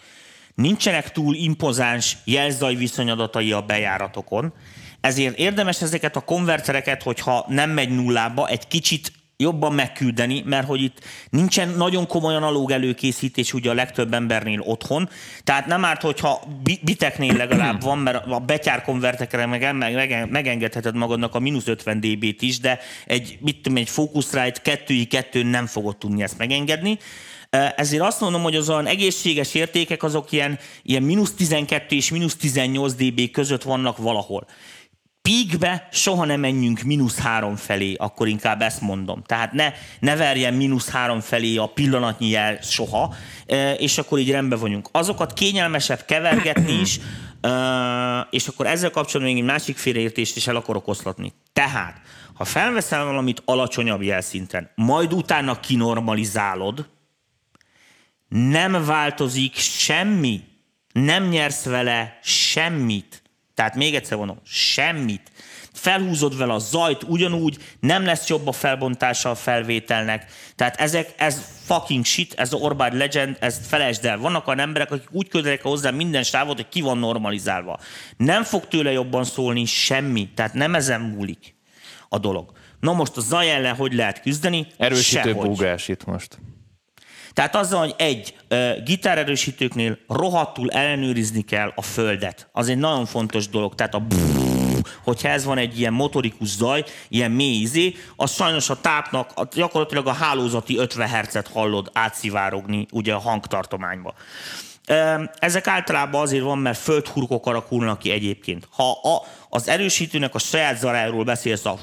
nincsenek túl impozáns jelzaj viszonyadatai a bejáratokon, ezért érdemes ezeket a konvertereket, hogyha nem megy nullába, egy kicsit jobban megküldeni, mert hogy itt nincsen nagyon komoly analóg előkészítés ugye a legtöbb embernél otthon, tehát nem árt, hogyha biteknél legalább van, mert a betyár konvertekre meg, meg, megengedheted magadnak a mínusz 50 dB-t is, de egy, mit tudom, egy Focusrite 2 2 nem fogod tudni ezt megengedni. Ezért azt mondom, hogy az olyan egészséges értékek azok ilyen, ilyen mínusz 12 és mínusz 18 dB között vannak valahol. Píkbe soha nem menjünk mínusz három felé, akkor inkább ezt mondom. Tehát ne, ne verjen mínusz három felé a pillanatnyi jel soha, és akkor így rendben vagyunk. Azokat kényelmesebb kevergetni is, és akkor ezzel kapcsolatban még egy másik félreértést is el akarok oszlatni. Tehát, ha felveszel valamit alacsonyabb jelszinten, majd utána kinormalizálod, nem változik semmi, nem nyersz vele semmit. Tehát még egyszer mondom, semmit. Felhúzod vele a zajt ugyanúgy, nem lesz jobb a felbontása a felvételnek. Tehát ezek, ez fucking shit, ez a Orbán Legend, ezt felejtsd el. Vannak olyan emberek, akik úgy közelek hozzá minden sávot, hogy ki van normalizálva. Nem fog tőle jobban szólni semmi, tehát nem ezen múlik a dolog. Na most a zaj ellen hogy lehet küzdeni? Erősítő Sehogy. búgás itt most. Tehát azzal, hogy egy gitárerősítőknél rohadtul ellenőrizni kell a földet. Az egy nagyon fontos dolog. Tehát a hogyha ez van egy ilyen motorikus zaj, ilyen mély izé, az sajnos a tápnak gyakorlatilag a hálózati 50 Hz-et hallod átszivárogni ugye a hangtartományba. Ezek általában azért van, mert földhurkok alakulnak ki egyébként. Ha a, az erősítőnek a saját zaráról beszélsz, a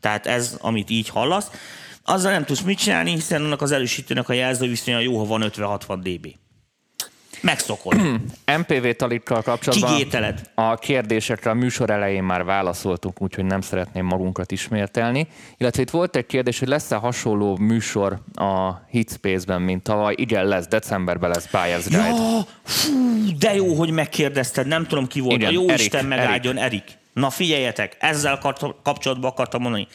tehát ez, amit így hallasz, azzal nem tudsz mit csinálni, hiszen annak az erősítőnek a jelző viszonya jó, ha van 50-60 dB. Megszokod. MPV talikkal kapcsolatban Kigételed. a kérdésekre a műsor elején már válaszoltunk, úgyhogy nem szeretném magunkat ismételni. Illetve itt volt egy kérdés, hogy lesz-e hasonló műsor a Hitspace-ben, mint tavaly. Igen, lesz, decemberben lesz Buyer's Guide. Ja, fú, de jó, hogy megkérdezted, nem tudom ki volt. Igen, a jó Erik, Isten megáldjon, Erik. Na figyeljetek, ezzel kapcsolatban akartam mondani.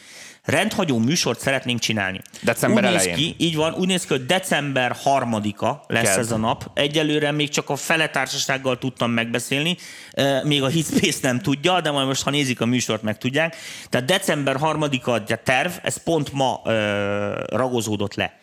Rendhagyó műsort szeretnénk csinálni. December úgy néz elején. ki, így van, úgy néz ki, hogy december harmadika lesz Kedd. ez a nap. Egyelőre még csak a fele társasággal tudtam megbeszélni, még a Hitspace nem tudja, de majd most, ha nézik a műsort, meg tudják. Tehát december harmadika a terv, ez pont ma ragozódott le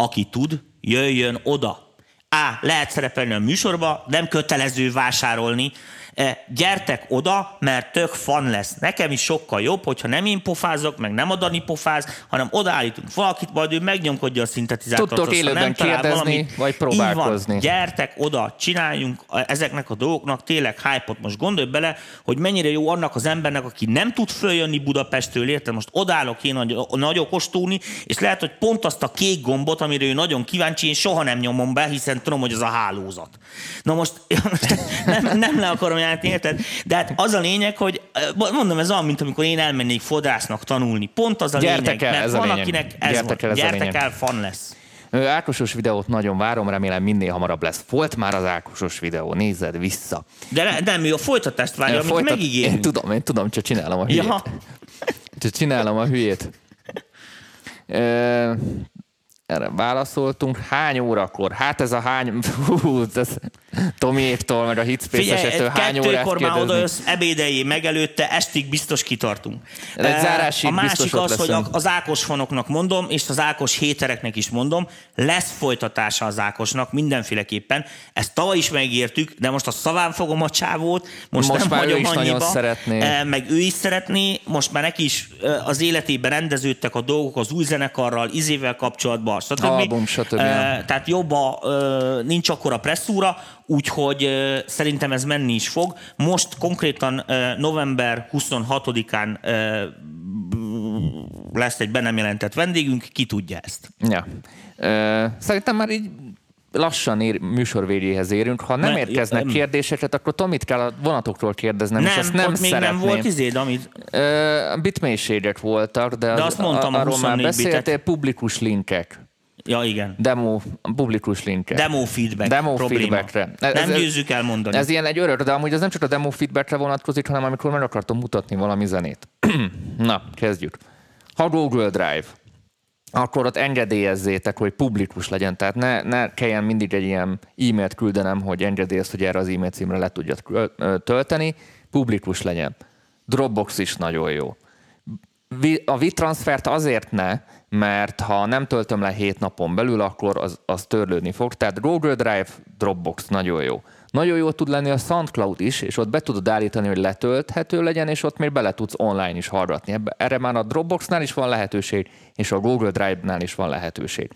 aki tud, jöjjön oda. A. Lehet szerepelni a műsorba, nem kötelező vásárolni. E, Gyertek oda, mert tök fan lesz. Nekem is sokkal jobb, hogyha nem én pofázok, meg nem a Dani pofáz, hanem odaállítunk valakit, majd ő megnyomkodja a szintetizátort. Tudtok élőben nem kérdezni, vagy próbálkozni. Így van. Gyertek oda, csináljunk a- ezeknek a dolgoknak tényleg hype-ot. Most gondolj bele, hogy mennyire jó annak az embernek, aki nem tud följönni Budapestről, érted? Most odállok én nagy, nagy okostúni, és lehet, hogy pont azt a kék gombot, amire ő nagyon kíváncsi, én soha nem nyomom be, hiszen tudom, hogy az a hálózat. Na most nem, nem le akarom játni, érted? De hát az a lényeg, hogy mondom, ez olyan, mint amikor én elmennék fodrásznak tanulni. Pont az a Gyertek lényeg, el, mert ez a van, lényeg. akinek ez Gyertek van. el, ez a Gyertek el, fan lesz. Ákosos videót nagyon várom, remélem minél hamarabb lesz. Volt már az Ákosos videó, nézed vissza. De ne- nem, ő a folytatást várja, amit Folytat- megígérünk. Én tudom, én tudom, csak csinálom a hülyét. Ja, Csak csinálom a hülyét. Erre válaszoltunk. Hány órakor? Hát ez a hány... Hú, ez Tomiéktól, meg a Hitspace Figyelj, esetől hány órát kettőkor már kérdezni? odajössz, ebédeljé megelőtte, estig biztos kitartunk. Zárásig A másik az, hogy leszünk. a- az Ákos fanoknak mondom, és az Ákos hétereknek is mondom, lesz folytatása az Ákosnak mindenféleképpen. Ezt tavaly is megértük, de most a szaván fogom a csávót, most, Most nem hagyom annyiba. szeretné. Eh, Meg ő is szeretné, most már neki is eh, az életében rendeződtek a dolgok az új zenekarral, izével kapcsolatban, stb. Album, stb. Eh, tehát jobb a, nincs akkora presszúra, úgyhogy szerintem ez menni is fog. Most konkrétan november 26-án ö, lesz egy be nem jelentett vendégünk, ki tudja ezt. Ja. Szerintem már így lassan ér, műsor végéhez érünk. Ha nem Ne- érkeznek nem. kérdéseket, akkor Tomit kell a vonatokról kérdeznem, és Nem, azt nem ott még nem volt izéd, amit... Ö, bitmélységek voltak, de, De az, azt mondtam, arról már 24 bitet. beszéltél, publikus linkek. Ja, igen. Demo, publikus linkek. Demo feedback Demo probléma. feedbackre. Ez- nem ez- győzzük elmondani. Ez ilyen egy örök, de amúgy ez nem csak a demo feedbackre vonatkozik, hanem amikor meg akartam mutatni valami zenét. Na, kezdjük. Ha Google Drive, akkor ott engedélyezzétek, hogy publikus legyen. Tehát ne, ne kelljen mindig egy ilyen e-mailt küldenem, hogy engedélyezt, hogy erre az e-mail címre le tudjad tölteni. Publikus legyen. Dropbox is nagyon jó. A WeTransfert azért ne, mert ha nem töltöm le 7 napon belül, akkor az, az törlődni fog. Tehát Google Drive, Dropbox nagyon jó. Nagyon jó tud lenni a SoundCloud is, és ott be tudod állítani, hogy letölthető legyen, és ott még bele tudsz online is hallgatni. Erre már a Dropboxnál is van lehetőség, és a Google Drive-nál is van lehetőség.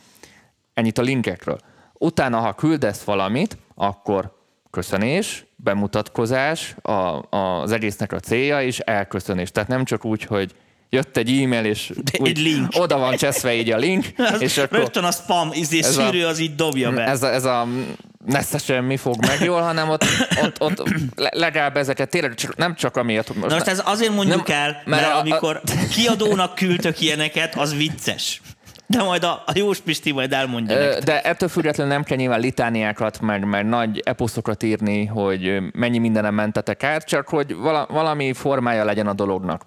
Ennyit a linkekről. Utána, ha küldesz valamit, akkor köszönés, bemutatkozás, a, az egésznek a célja, és elköszönés. Tehát nem csak úgy, hogy jött egy e-mail, és úgy, egy link. oda van cseszve így a link, és akkor Rögtön a spam izé Ez a- szűrő az így dobja be. ez a, ez a nesszesen mi fog meg jól, hanem ott, ott, ott le- legalább ezeket tényleg csak, nem csak amiatt, most Na most ez azért mondjuk Nem, el, mert mert, a- a- amikor kiadónak küldtök ilyeneket, az vicces. De majd a, a Jós Pisti majd elmondja Ö. De ettől függetlenül nem kell nyilván litániákat, meg, meg nagy eposzokat írni, hogy mennyi mindenem mentetek át, csak hogy vala, valami formája legyen a dolognak.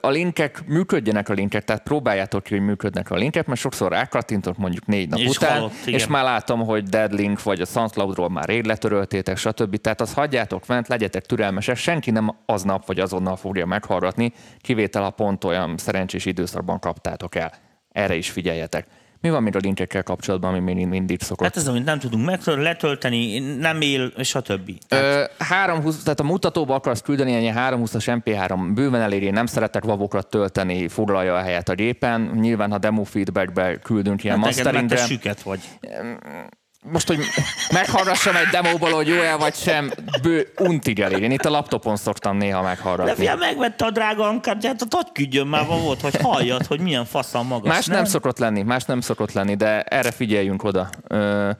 A linkek, működjenek a linkek, tehát próbáljátok ki, hogy működnek a linkek, mert sokszor rákattintok mondjuk négy nap És után, halott, igen. és már látom, hogy dead link, vagy a SoundCloudról már rég letöröltétek, stb. Tehát azt hagyjátok fent, legyetek türelmesek, senki nem aznap vagy azonnal fogja meghallgatni, kivétel ha pont olyan szerencsés időszakban kaptátok el. Erre is figyeljetek. Mi van még a linkekkel kapcsolatban, ami még mindig szokott? Hát ez, amit nem tudunk meg, letölteni, nem él, stb. Ö, 320, tehát a mutatóba akarsz küldeni egy ilyen 320-as MP3 bőven elég, én nem szeretek vavokat tölteni, foglalja a helyet a gépen. Nyilván, ha demo feedbackbe küldünk ilyen Hát masteringre. süket vagy. Most, hogy meghallgassam egy demóból, hogy jó-e vagy sem, bő untig elég. Én itt a laptopon szoktam néha De meghallgatni. fia, megvette a drága ankártyát, hát hadd küldjön már volt, hogy halljad, hogy milyen faszan magas. Más nem szokott lenni, más nem szokott lenni, de erre figyeljünk oda. Ö,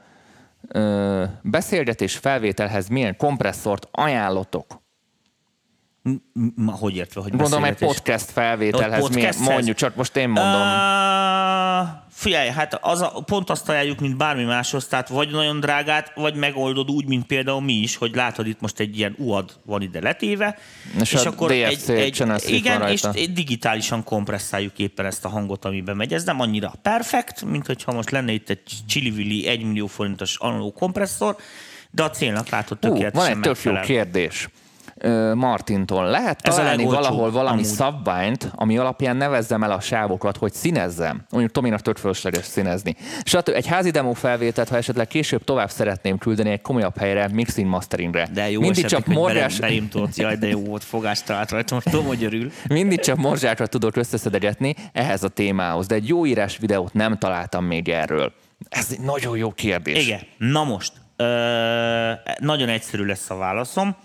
ö, beszélgetés felvételhez milyen kompresszort ajánlotok? Hogy értve, hogy Gondolom egy podcast felvételhez, podcasthez? mondjuk, csak most én mondom. Uh, figyelj, hát az a, pont azt ajánljuk, mint bármi máshoz, tehát vagy nagyon drágát, vagy megoldod úgy, mint például mi is, hogy látod itt most egy ilyen UAD van ide letéve, És a DFC channel strip igen, és egy digitálisan kompresszáljuk éppen ezt a hangot, amiben megy. Ez nem annyira perfekt, mint hogyha most lenne itt egy Chili 1 millió forintos analóg kompresszor, de a célnak látod Hú, tökéletesen van egy tök jó kérdés. Martintól. Lehet Ez találni valahol valami amúgy. szabványt, ami alapján nevezzem el a sávokat, hogy színezzem? Mondjuk Tominak tök fölösleges színezni. Stb. Egy házi demo felvételt, ha esetleg később tovább szeretném küldeni egy komolyabb helyre, mixing masteringre. De jó Mindig csak morzsás, tudott, jaj, de jó volt, fogást talált rajta, most tudom, hogy örül. mindig csak morzsákra tudok összeszedegetni ehhez a témához, de egy jó írás videót nem találtam még erről. Ez egy nagyon jó kérdés. Igen. Na most, ö, nagyon egyszerű lesz a válaszom.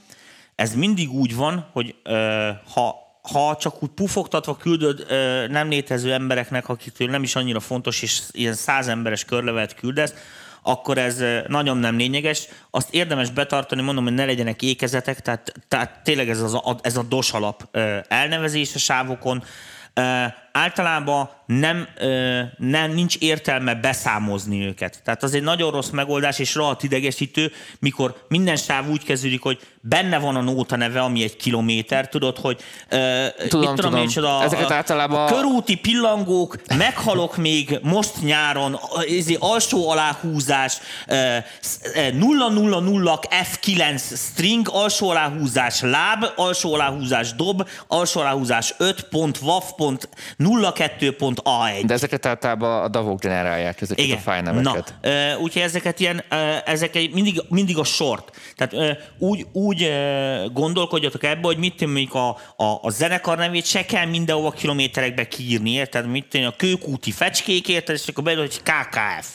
Ez mindig úgy van, hogy ö, ha ha csak úgy pufogtatva küldöd ö, nem létező embereknek, akiktől nem is annyira fontos, és ilyen száz emberes körlevelet küldesz, akkor ez nagyon nem lényeges. Azt érdemes betartani, mondom, hogy ne legyenek ékezetek, tehát, tehát tényleg ez, az a, ez a DOS alap ö, elnevezés a sávokon. Általában nem, nem, nincs értelme beszámozni őket. Tehát az egy nagyon rossz megoldás, és rohadt idegesítő, mikor minden sáv úgy kezdődik, hogy benne van a nóta neve, ami egy kilométer, tudod, hogy Tudom, mit tudom. én, csoda, Ezeket a, általában- a körúti pillangók, meghalok még most nyáron, ez alsó aláhúzás, ö, sz- ö, 000 F9 string, alsó aláhúzás láb, alsó aláhúzás dob, alsó aláhúzás 5.wav.02.a1. De ezeket általában a davok generálják, ezeket Igen. a fájneveket. Na, úgyhogy ezeket ilyen, ezek egy, mindig, mindig a sort. Tehát úgy, úgy gondolkodjatok ebbe, hogy mit mondjuk a, a, a zenekar nevét se kell mindenhova kilométerekbe kiírni, érted? Mit tudom, a kőkúti fecskék, érted? És akkor beírod, hogy KKF.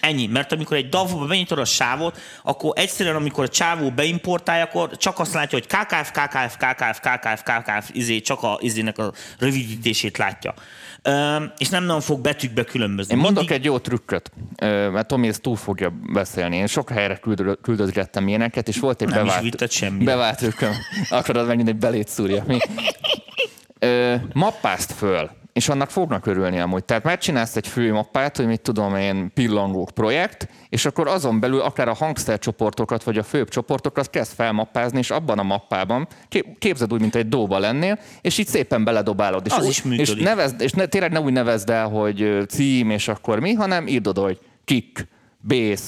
Ennyi, mert amikor egy DAV-ba benyitod a sávot, akkor egyszerűen, amikor a csávó beimportálja, akkor csak azt látja, hogy KKF, KKF, KKF, KKF, KKF, izé, csak a izének a rövidítését látja. És nem nagyon fog betűkbe különbözni. Én mondok Mindig- egy jó trükköt, mert Tomi ezt túl fogja beszélni. Én sok helyre küldö- küldözgettem ilyeneket, és volt egy Nem is bevált, semmire. bevált trükköm. Akarod megint egy belét szúrja. Mi? Ö, mappázd föl, és annak fognak örülni amúgy. Tehát megcsinálsz egy fő mappát, hogy mit tudom én, pillangók projekt, és akkor azon belül akár a hangszercsoportokat, vagy a főbb csoportokat kezd felmappázni, és abban a mappában kép- képzeld úgy, mint egy dóba lennél, és így szépen beledobálod. És Az úgy- is És működik. nevezd, és ne, tényleg ne úgy nevezd el, hogy cím, és akkor mi, hanem írd oda, hogy kick, bass,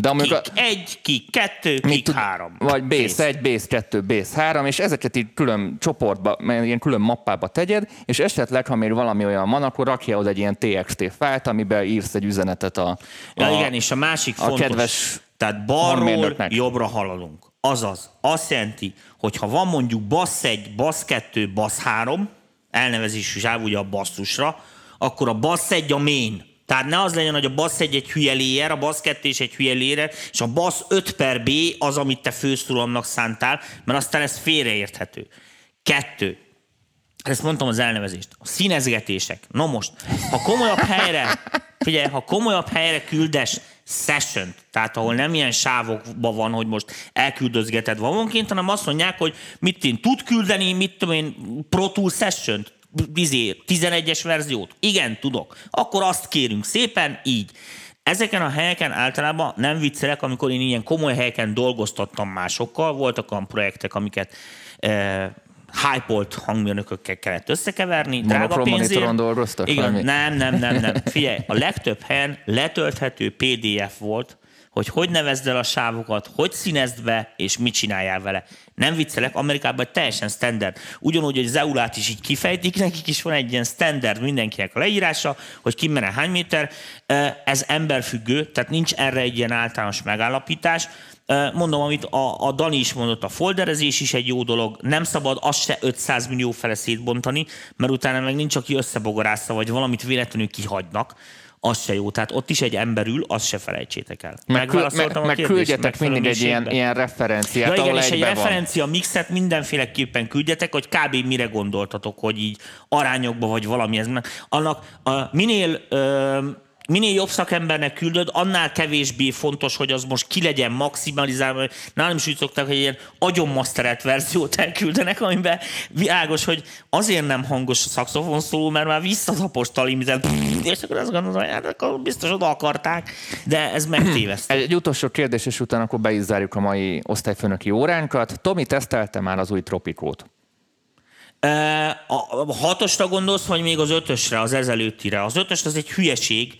de amikor, Kik egy, kik kettő, kik tud- három. Vagy base 1, base 2, base 3, és ezeket így külön csoportba, ilyen külön mappába tegyed, és esetleg, ha még valami olyan van, akkor rakja oda egy ilyen TXT fájlt, amiben írsz egy üzenetet a, Ja, a igen, és a másik a fontos, kedves tehát balról jobbra haladunk. Azaz, azt jelenti, hogy ha van mondjuk bassz 1, bassz 2, bassz 3, elnevezésű zsáv ugye a basszusra, akkor a bassz 1 a main. Tehát ne az legyen, hogy a bassz 1 egy hülye layer, a bassz 2 is egy hülye layer, és a bassz 5 per B az, amit te főszólamnak szántál, mert aztán ez félreérthető. Kettő. Ezt mondtam az elnevezést. A színezgetések. No most, ha komolyabb helyre, figyelj, ha komolyabb helyre küldes session tehát ahol nem ilyen sávokban van, hogy most elküldözgeted valamonként, hanem azt mondják, hogy mit én tud küldeni, mit tudom én, Pro Tool session izé, 11-es verziót. Igen, tudok. Akkor azt kérünk szépen, így. Ezeken a helyeken általában nem viccelek, amikor én ilyen komoly helyeken dolgoztattam másokkal, voltak olyan projektek, amiket eh, hype-olt hangmérnökökkel kellett összekeverni, drága Monochrome pénzért. dolgoztak, Igen, nem, nem, nem, nem. Figyelj, a legtöbb helyen letölthető PDF volt, hogy hogy nevezd el a sávokat, hogy színezd be, és mit csináljál vele. Nem viccelek, Amerikában teljesen standard. Ugyanúgy, hogy az EULát is így kifejtik, nekik is van egy ilyen standard mindenkinek a leírása, hogy ki menne hány méter. Ez emberfüggő, tehát nincs erre egy ilyen általános megállapítás. Mondom, amit a, a Dani is mondott, a folderezés is egy jó dolog, nem szabad azt se 500 millió fele szétbontani, mert utána meg nincs, aki összebogarásza, vagy valamit véletlenül kihagynak, az se jó. Tehát ott is egy ember ül, azt se felejtsétek el. meg, meg, meg küldjetek mindig egy ilyen, ilyen referenciát, Ja, igen, és egy egybe van. referencia mixet mindenféleképpen küldjetek, hogy kb. mire gondoltatok, hogy így arányokba vagy valami ez. Annak a, minél ö, minél jobb szakembernek küldöd, annál kevésbé fontos, hogy az most ki legyen maximalizálva. Nálam is úgy szokták, hogy ilyen agyonmaszterelt verziót elküldenek, amiben világos, hogy azért nem hangos a szakszofon szóló, mert már visszataposttal imizel, és akkor azt gondolom, hogy hát akkor biztos oda akarták, de ez megtéveszt. Egy utolsó kérdés, és utána akkor be a mai osztályfőnöki óránkat. Tomi tesztelte már az új Tropikót. A hatosra gondolsz, vagy még az ötösre, az ezelőttire? Az ötös az egy hülyeség,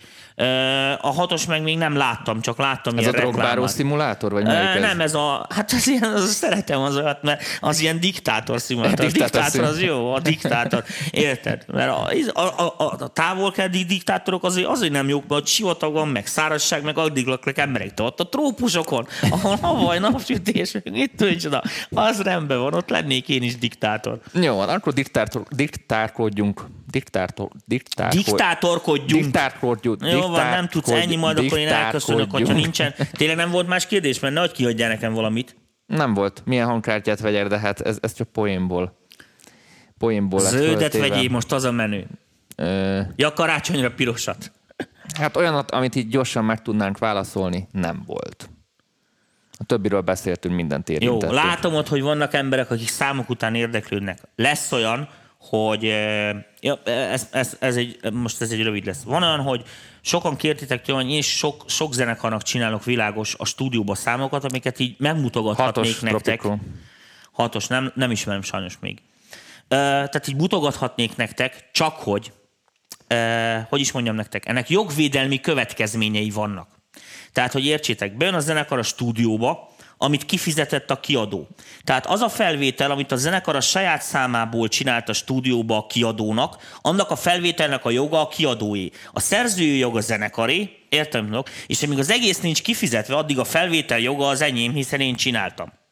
a hatos meg még nem láttam, csak láttam Ez ilyen a drogbáró szimulátor, vagy melyik ez? Nem, ez a, hát az ilyen, az, szeretem az olyat, mert az ilyen diktátor szimulátor. A Diktátor diktátor az jó, a diktátor. Érted? Mert a, a, a, a, a távolkeldi diktátorok azért, azért nem jók, mert sivatag van, meg szárazság, meg addig laknak emberek. Te ott a trópusokon, ahol havaj, napsütés, mit tudja, az rendben van, ott lennék én is diktátor. Jó, akkor diktátor, diktárkodjunk. Diktátor, diktárkod, Diktátorkodjunk. Diktárkodjunk. Jó van, nem tudsz ennyi, majd akkor én elköszönök, hogyha nincsen. Tényleg nem volt más kérdés, mert nehogy kihagyjál nekem valamit. Nem volt. Milyen hangkártyát vegyek, de hát ez, ez csak poénból. Poénból Zöldet vegyél, most az a menő. Ö, Ja, karácsonyra pirosat. hát olyanat, amit így gyorsan meg tudnánk válaszolni, nem volt. A többiről beszéltünk, mindent Jó, érintettünk. látom ott, hogy vannak emberek, akik számok után érdeklődnek. Lesz olyan, hogy eh, ja, ez, ez, ez egy, most ez egy rövid lesz. Van olyan, hogy sokan kértitek tőlem, hogy én sok, sok zenekarnak csinálok világos a stúdióba számokat, amiket így megmutogathatnék Hatos nektek. Tropico. Hatos, nem, nem ismerem sajnos még. Ö, Tehát így mutogathatnék nektek, csak hogy, ö, hogy is mondjam nektek, ennek jogvédelmi következményei vannak. Tehát, hogy értsétek, bejön a zenekar a stúdióba, amit kifizetett a kiadó. Tehát az a felvétel, amit a zenekar a saját számából csinált a stúdióba a kiadónak, annak a felvételnek a joga a kiadóé. A szerzői jog a zenekaré, értem, és amíg az egész nincs kifizetve, addig a felvétel joga az enyém, hiszen én csináltam.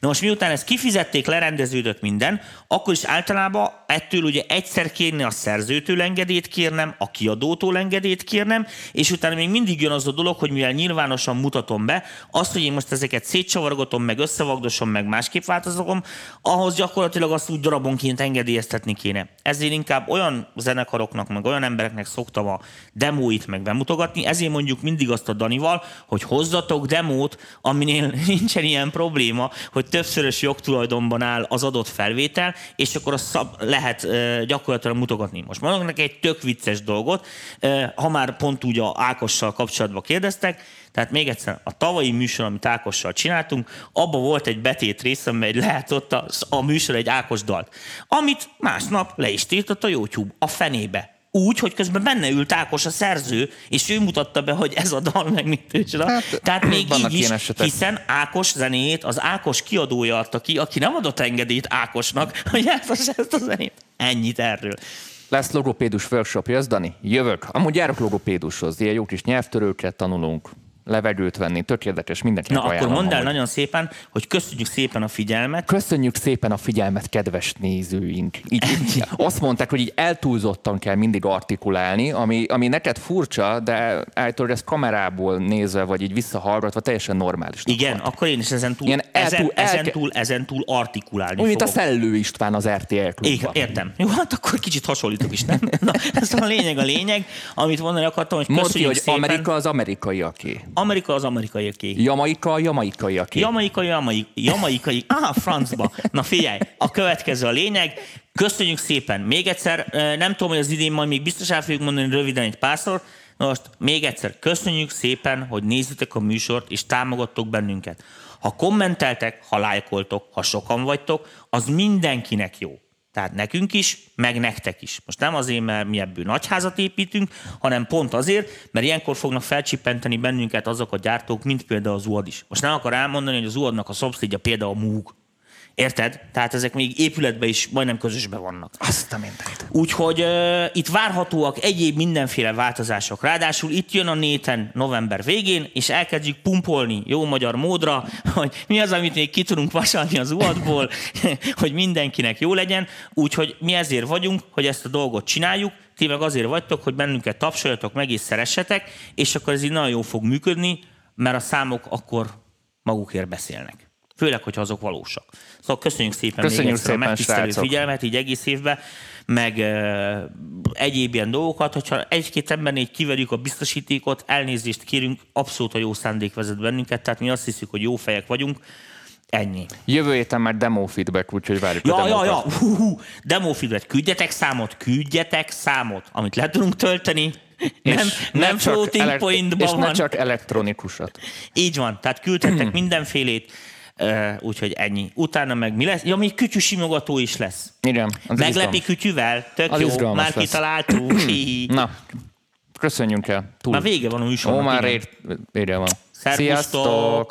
Na most miután ezt kifizették, lerendeződött minden, akkor is általában ettől ugye egyszer kérni a szerzőtől engedélyt kérnem, a kiadótól engedélyt kérnem, és utána még mindig jön az a dolog, hogy mivel nyilvánosan mutatom be, azt, hogy én most ezeket szétcsavargatom, meg összevagdosom, meg másképp változtatom, ahhoz gyakorlatilag azt úgy darabonként engedélyeztetni kéne. Ezért inkább olyan zenekaroknak, meg olyan embereknek szoktam a demóit meg bemutogatni, ezért mondjuk mindig azt a Danival, hogy hozzatok demót, aminél nincsen ilyen probléma, hogy többszörös jogtulajdonban áll az adott felvétel, és akkor azt szab, lehet e, gyakorlatilag mutogatni. Most mondok neki egy tök vicces dolgot, e, ha már pont úgy a Ákossal kapcsolatban kérdeztek, tehát még egyszer, a tavalyi műsor, amit Ákossal csináltunk, abban volt egy betét rész, amely lehetott a, a műsor egy Ákos dalt, amit másnap le is tiltott a YouTube, a fenébe úgy, hogy közben benne ült Ákos a szerző, és ő mutatta be, hogy ez a dal meg mit. Hát, Tehát még így is, esetek. hiszen Ákos zenéjét az Ákos kiadója adta ki, aki nem adott engedélyt Ákosnak, hogy ezt, ezt a zenét. Ennyit erről. Lesz logopédus workshop, jössz, Dani? Jövök. Amúgy járok logopédushoz. Ilyen jó kis nyelvtörőket tanulunk, levegőt venni, tök érdekes, mindenkinek Na, akkor ajánlom mondd el amúgy. nagyon szépen, hogy köszönjük szépen a figyelmet. Köszönjük szépen a figyelmet, kedves nézőink. Így, így, azt mondták, hogy így eltúlzottan kell mindig artikulálni, ami, ami neked furcsa, de állítólag ez kamerából nézve, vagy így visszahallgatva teljesen normális. Igen, akkor én is ezen túl, Ilyen ezen, ezen, túl, ezen túl artikulálni Úgy, mint a. Szellő István az RTL klubban. értem. Jó, hát akkor kicsit hasonlítok is, nem? Na, ez a lényeg, a lényeg, amit mondani akartam, hogy köszönjük hogy szépen. Amerika az amerikaiaké. Amerika az amerikaiaké. Jamaika a jamaikaiaké. Jamaika, jamaik, jamaikai, ah, francba. Na figyelj, a következő a lényeg. Köszönjük szépen. Még egyszer, nem tudom, hogy az idén majd még biztos el fogjuk mondani röviden egy párszor. Na most még egyszer, köszönjük szépen, hogy nézitek a műsort, és támogattok bennünket. Ha kommenteltek, ha lájkoltok, ha sokan vagytok, az mindenkinek jó. Tehát nekünk is, meg nektek is. Most nem azért, mert mi ebből nagyházat építünk, hanem pont azért, mert ilyenkor fognak felcsippenteni bennünket azok a gyártók, mint például az UAD is. Most nem akar elmondani, hogy az UAD-nak a szomszédja például a Moog. Érted? Tehát ezek még épületben is majdnem közösben vannak. Azt a mindenit. Úgyhogy uh, itt várhatóak egyéb mindenféle változások. Ráadásul itt jön a néten november végén, és elkezdjük pumpolni jó magyar módra, hogy mi az, amit még ki tudunk vasalni az uadból, hogy mindenkinek jó legyen. Úgyhogy mi ezért vagyunk, hogy ezt a dolgot csináljuk, ti meg azért vagytok, hogy bennünket tapsoljatok meg és szeressetek, és akkor ez így nagyon jól fog működni, mert a számok akkor magukért beszélnek. Főleg, hogyha azok valósak. Szóval köszönjük szépen Köszönjük még egyszer a szépen, megtisztelő srácok. figyelmet így egész évben, meg uh, egyéb ilyen dolgokat. Hogyha egy-két embernél így kiverjük a biztosítékot, elnézést kérünk, abszolút a jó szándék vezet bennünket, tehát mi azt hiszük, hogy jó fejek vagyunk. Ennyi. Jövő héten már demo feedback, úgyhogy várjuk a Ja, ja, demókat. ja, hú, hú. demo feedback, küldjetek számot, küldjetek számot, amit le tudunk tölteni. Nem, nem floating elek- pointban és van. ne csak elektronikusat. Így van, tehát küldhettek mindenfélét, úgyhogy ennyi. Utána meg mi lesz? Ja, még kütyű simogató is lesz. Igen, az Meglepi izgalmas. kütyűvel, tök Az jó, már lesz. kitaláltuk. Na, köszönjünk el. Túl. Már vége van a műsornak. Ó, már ér, érje van. Sziasztok!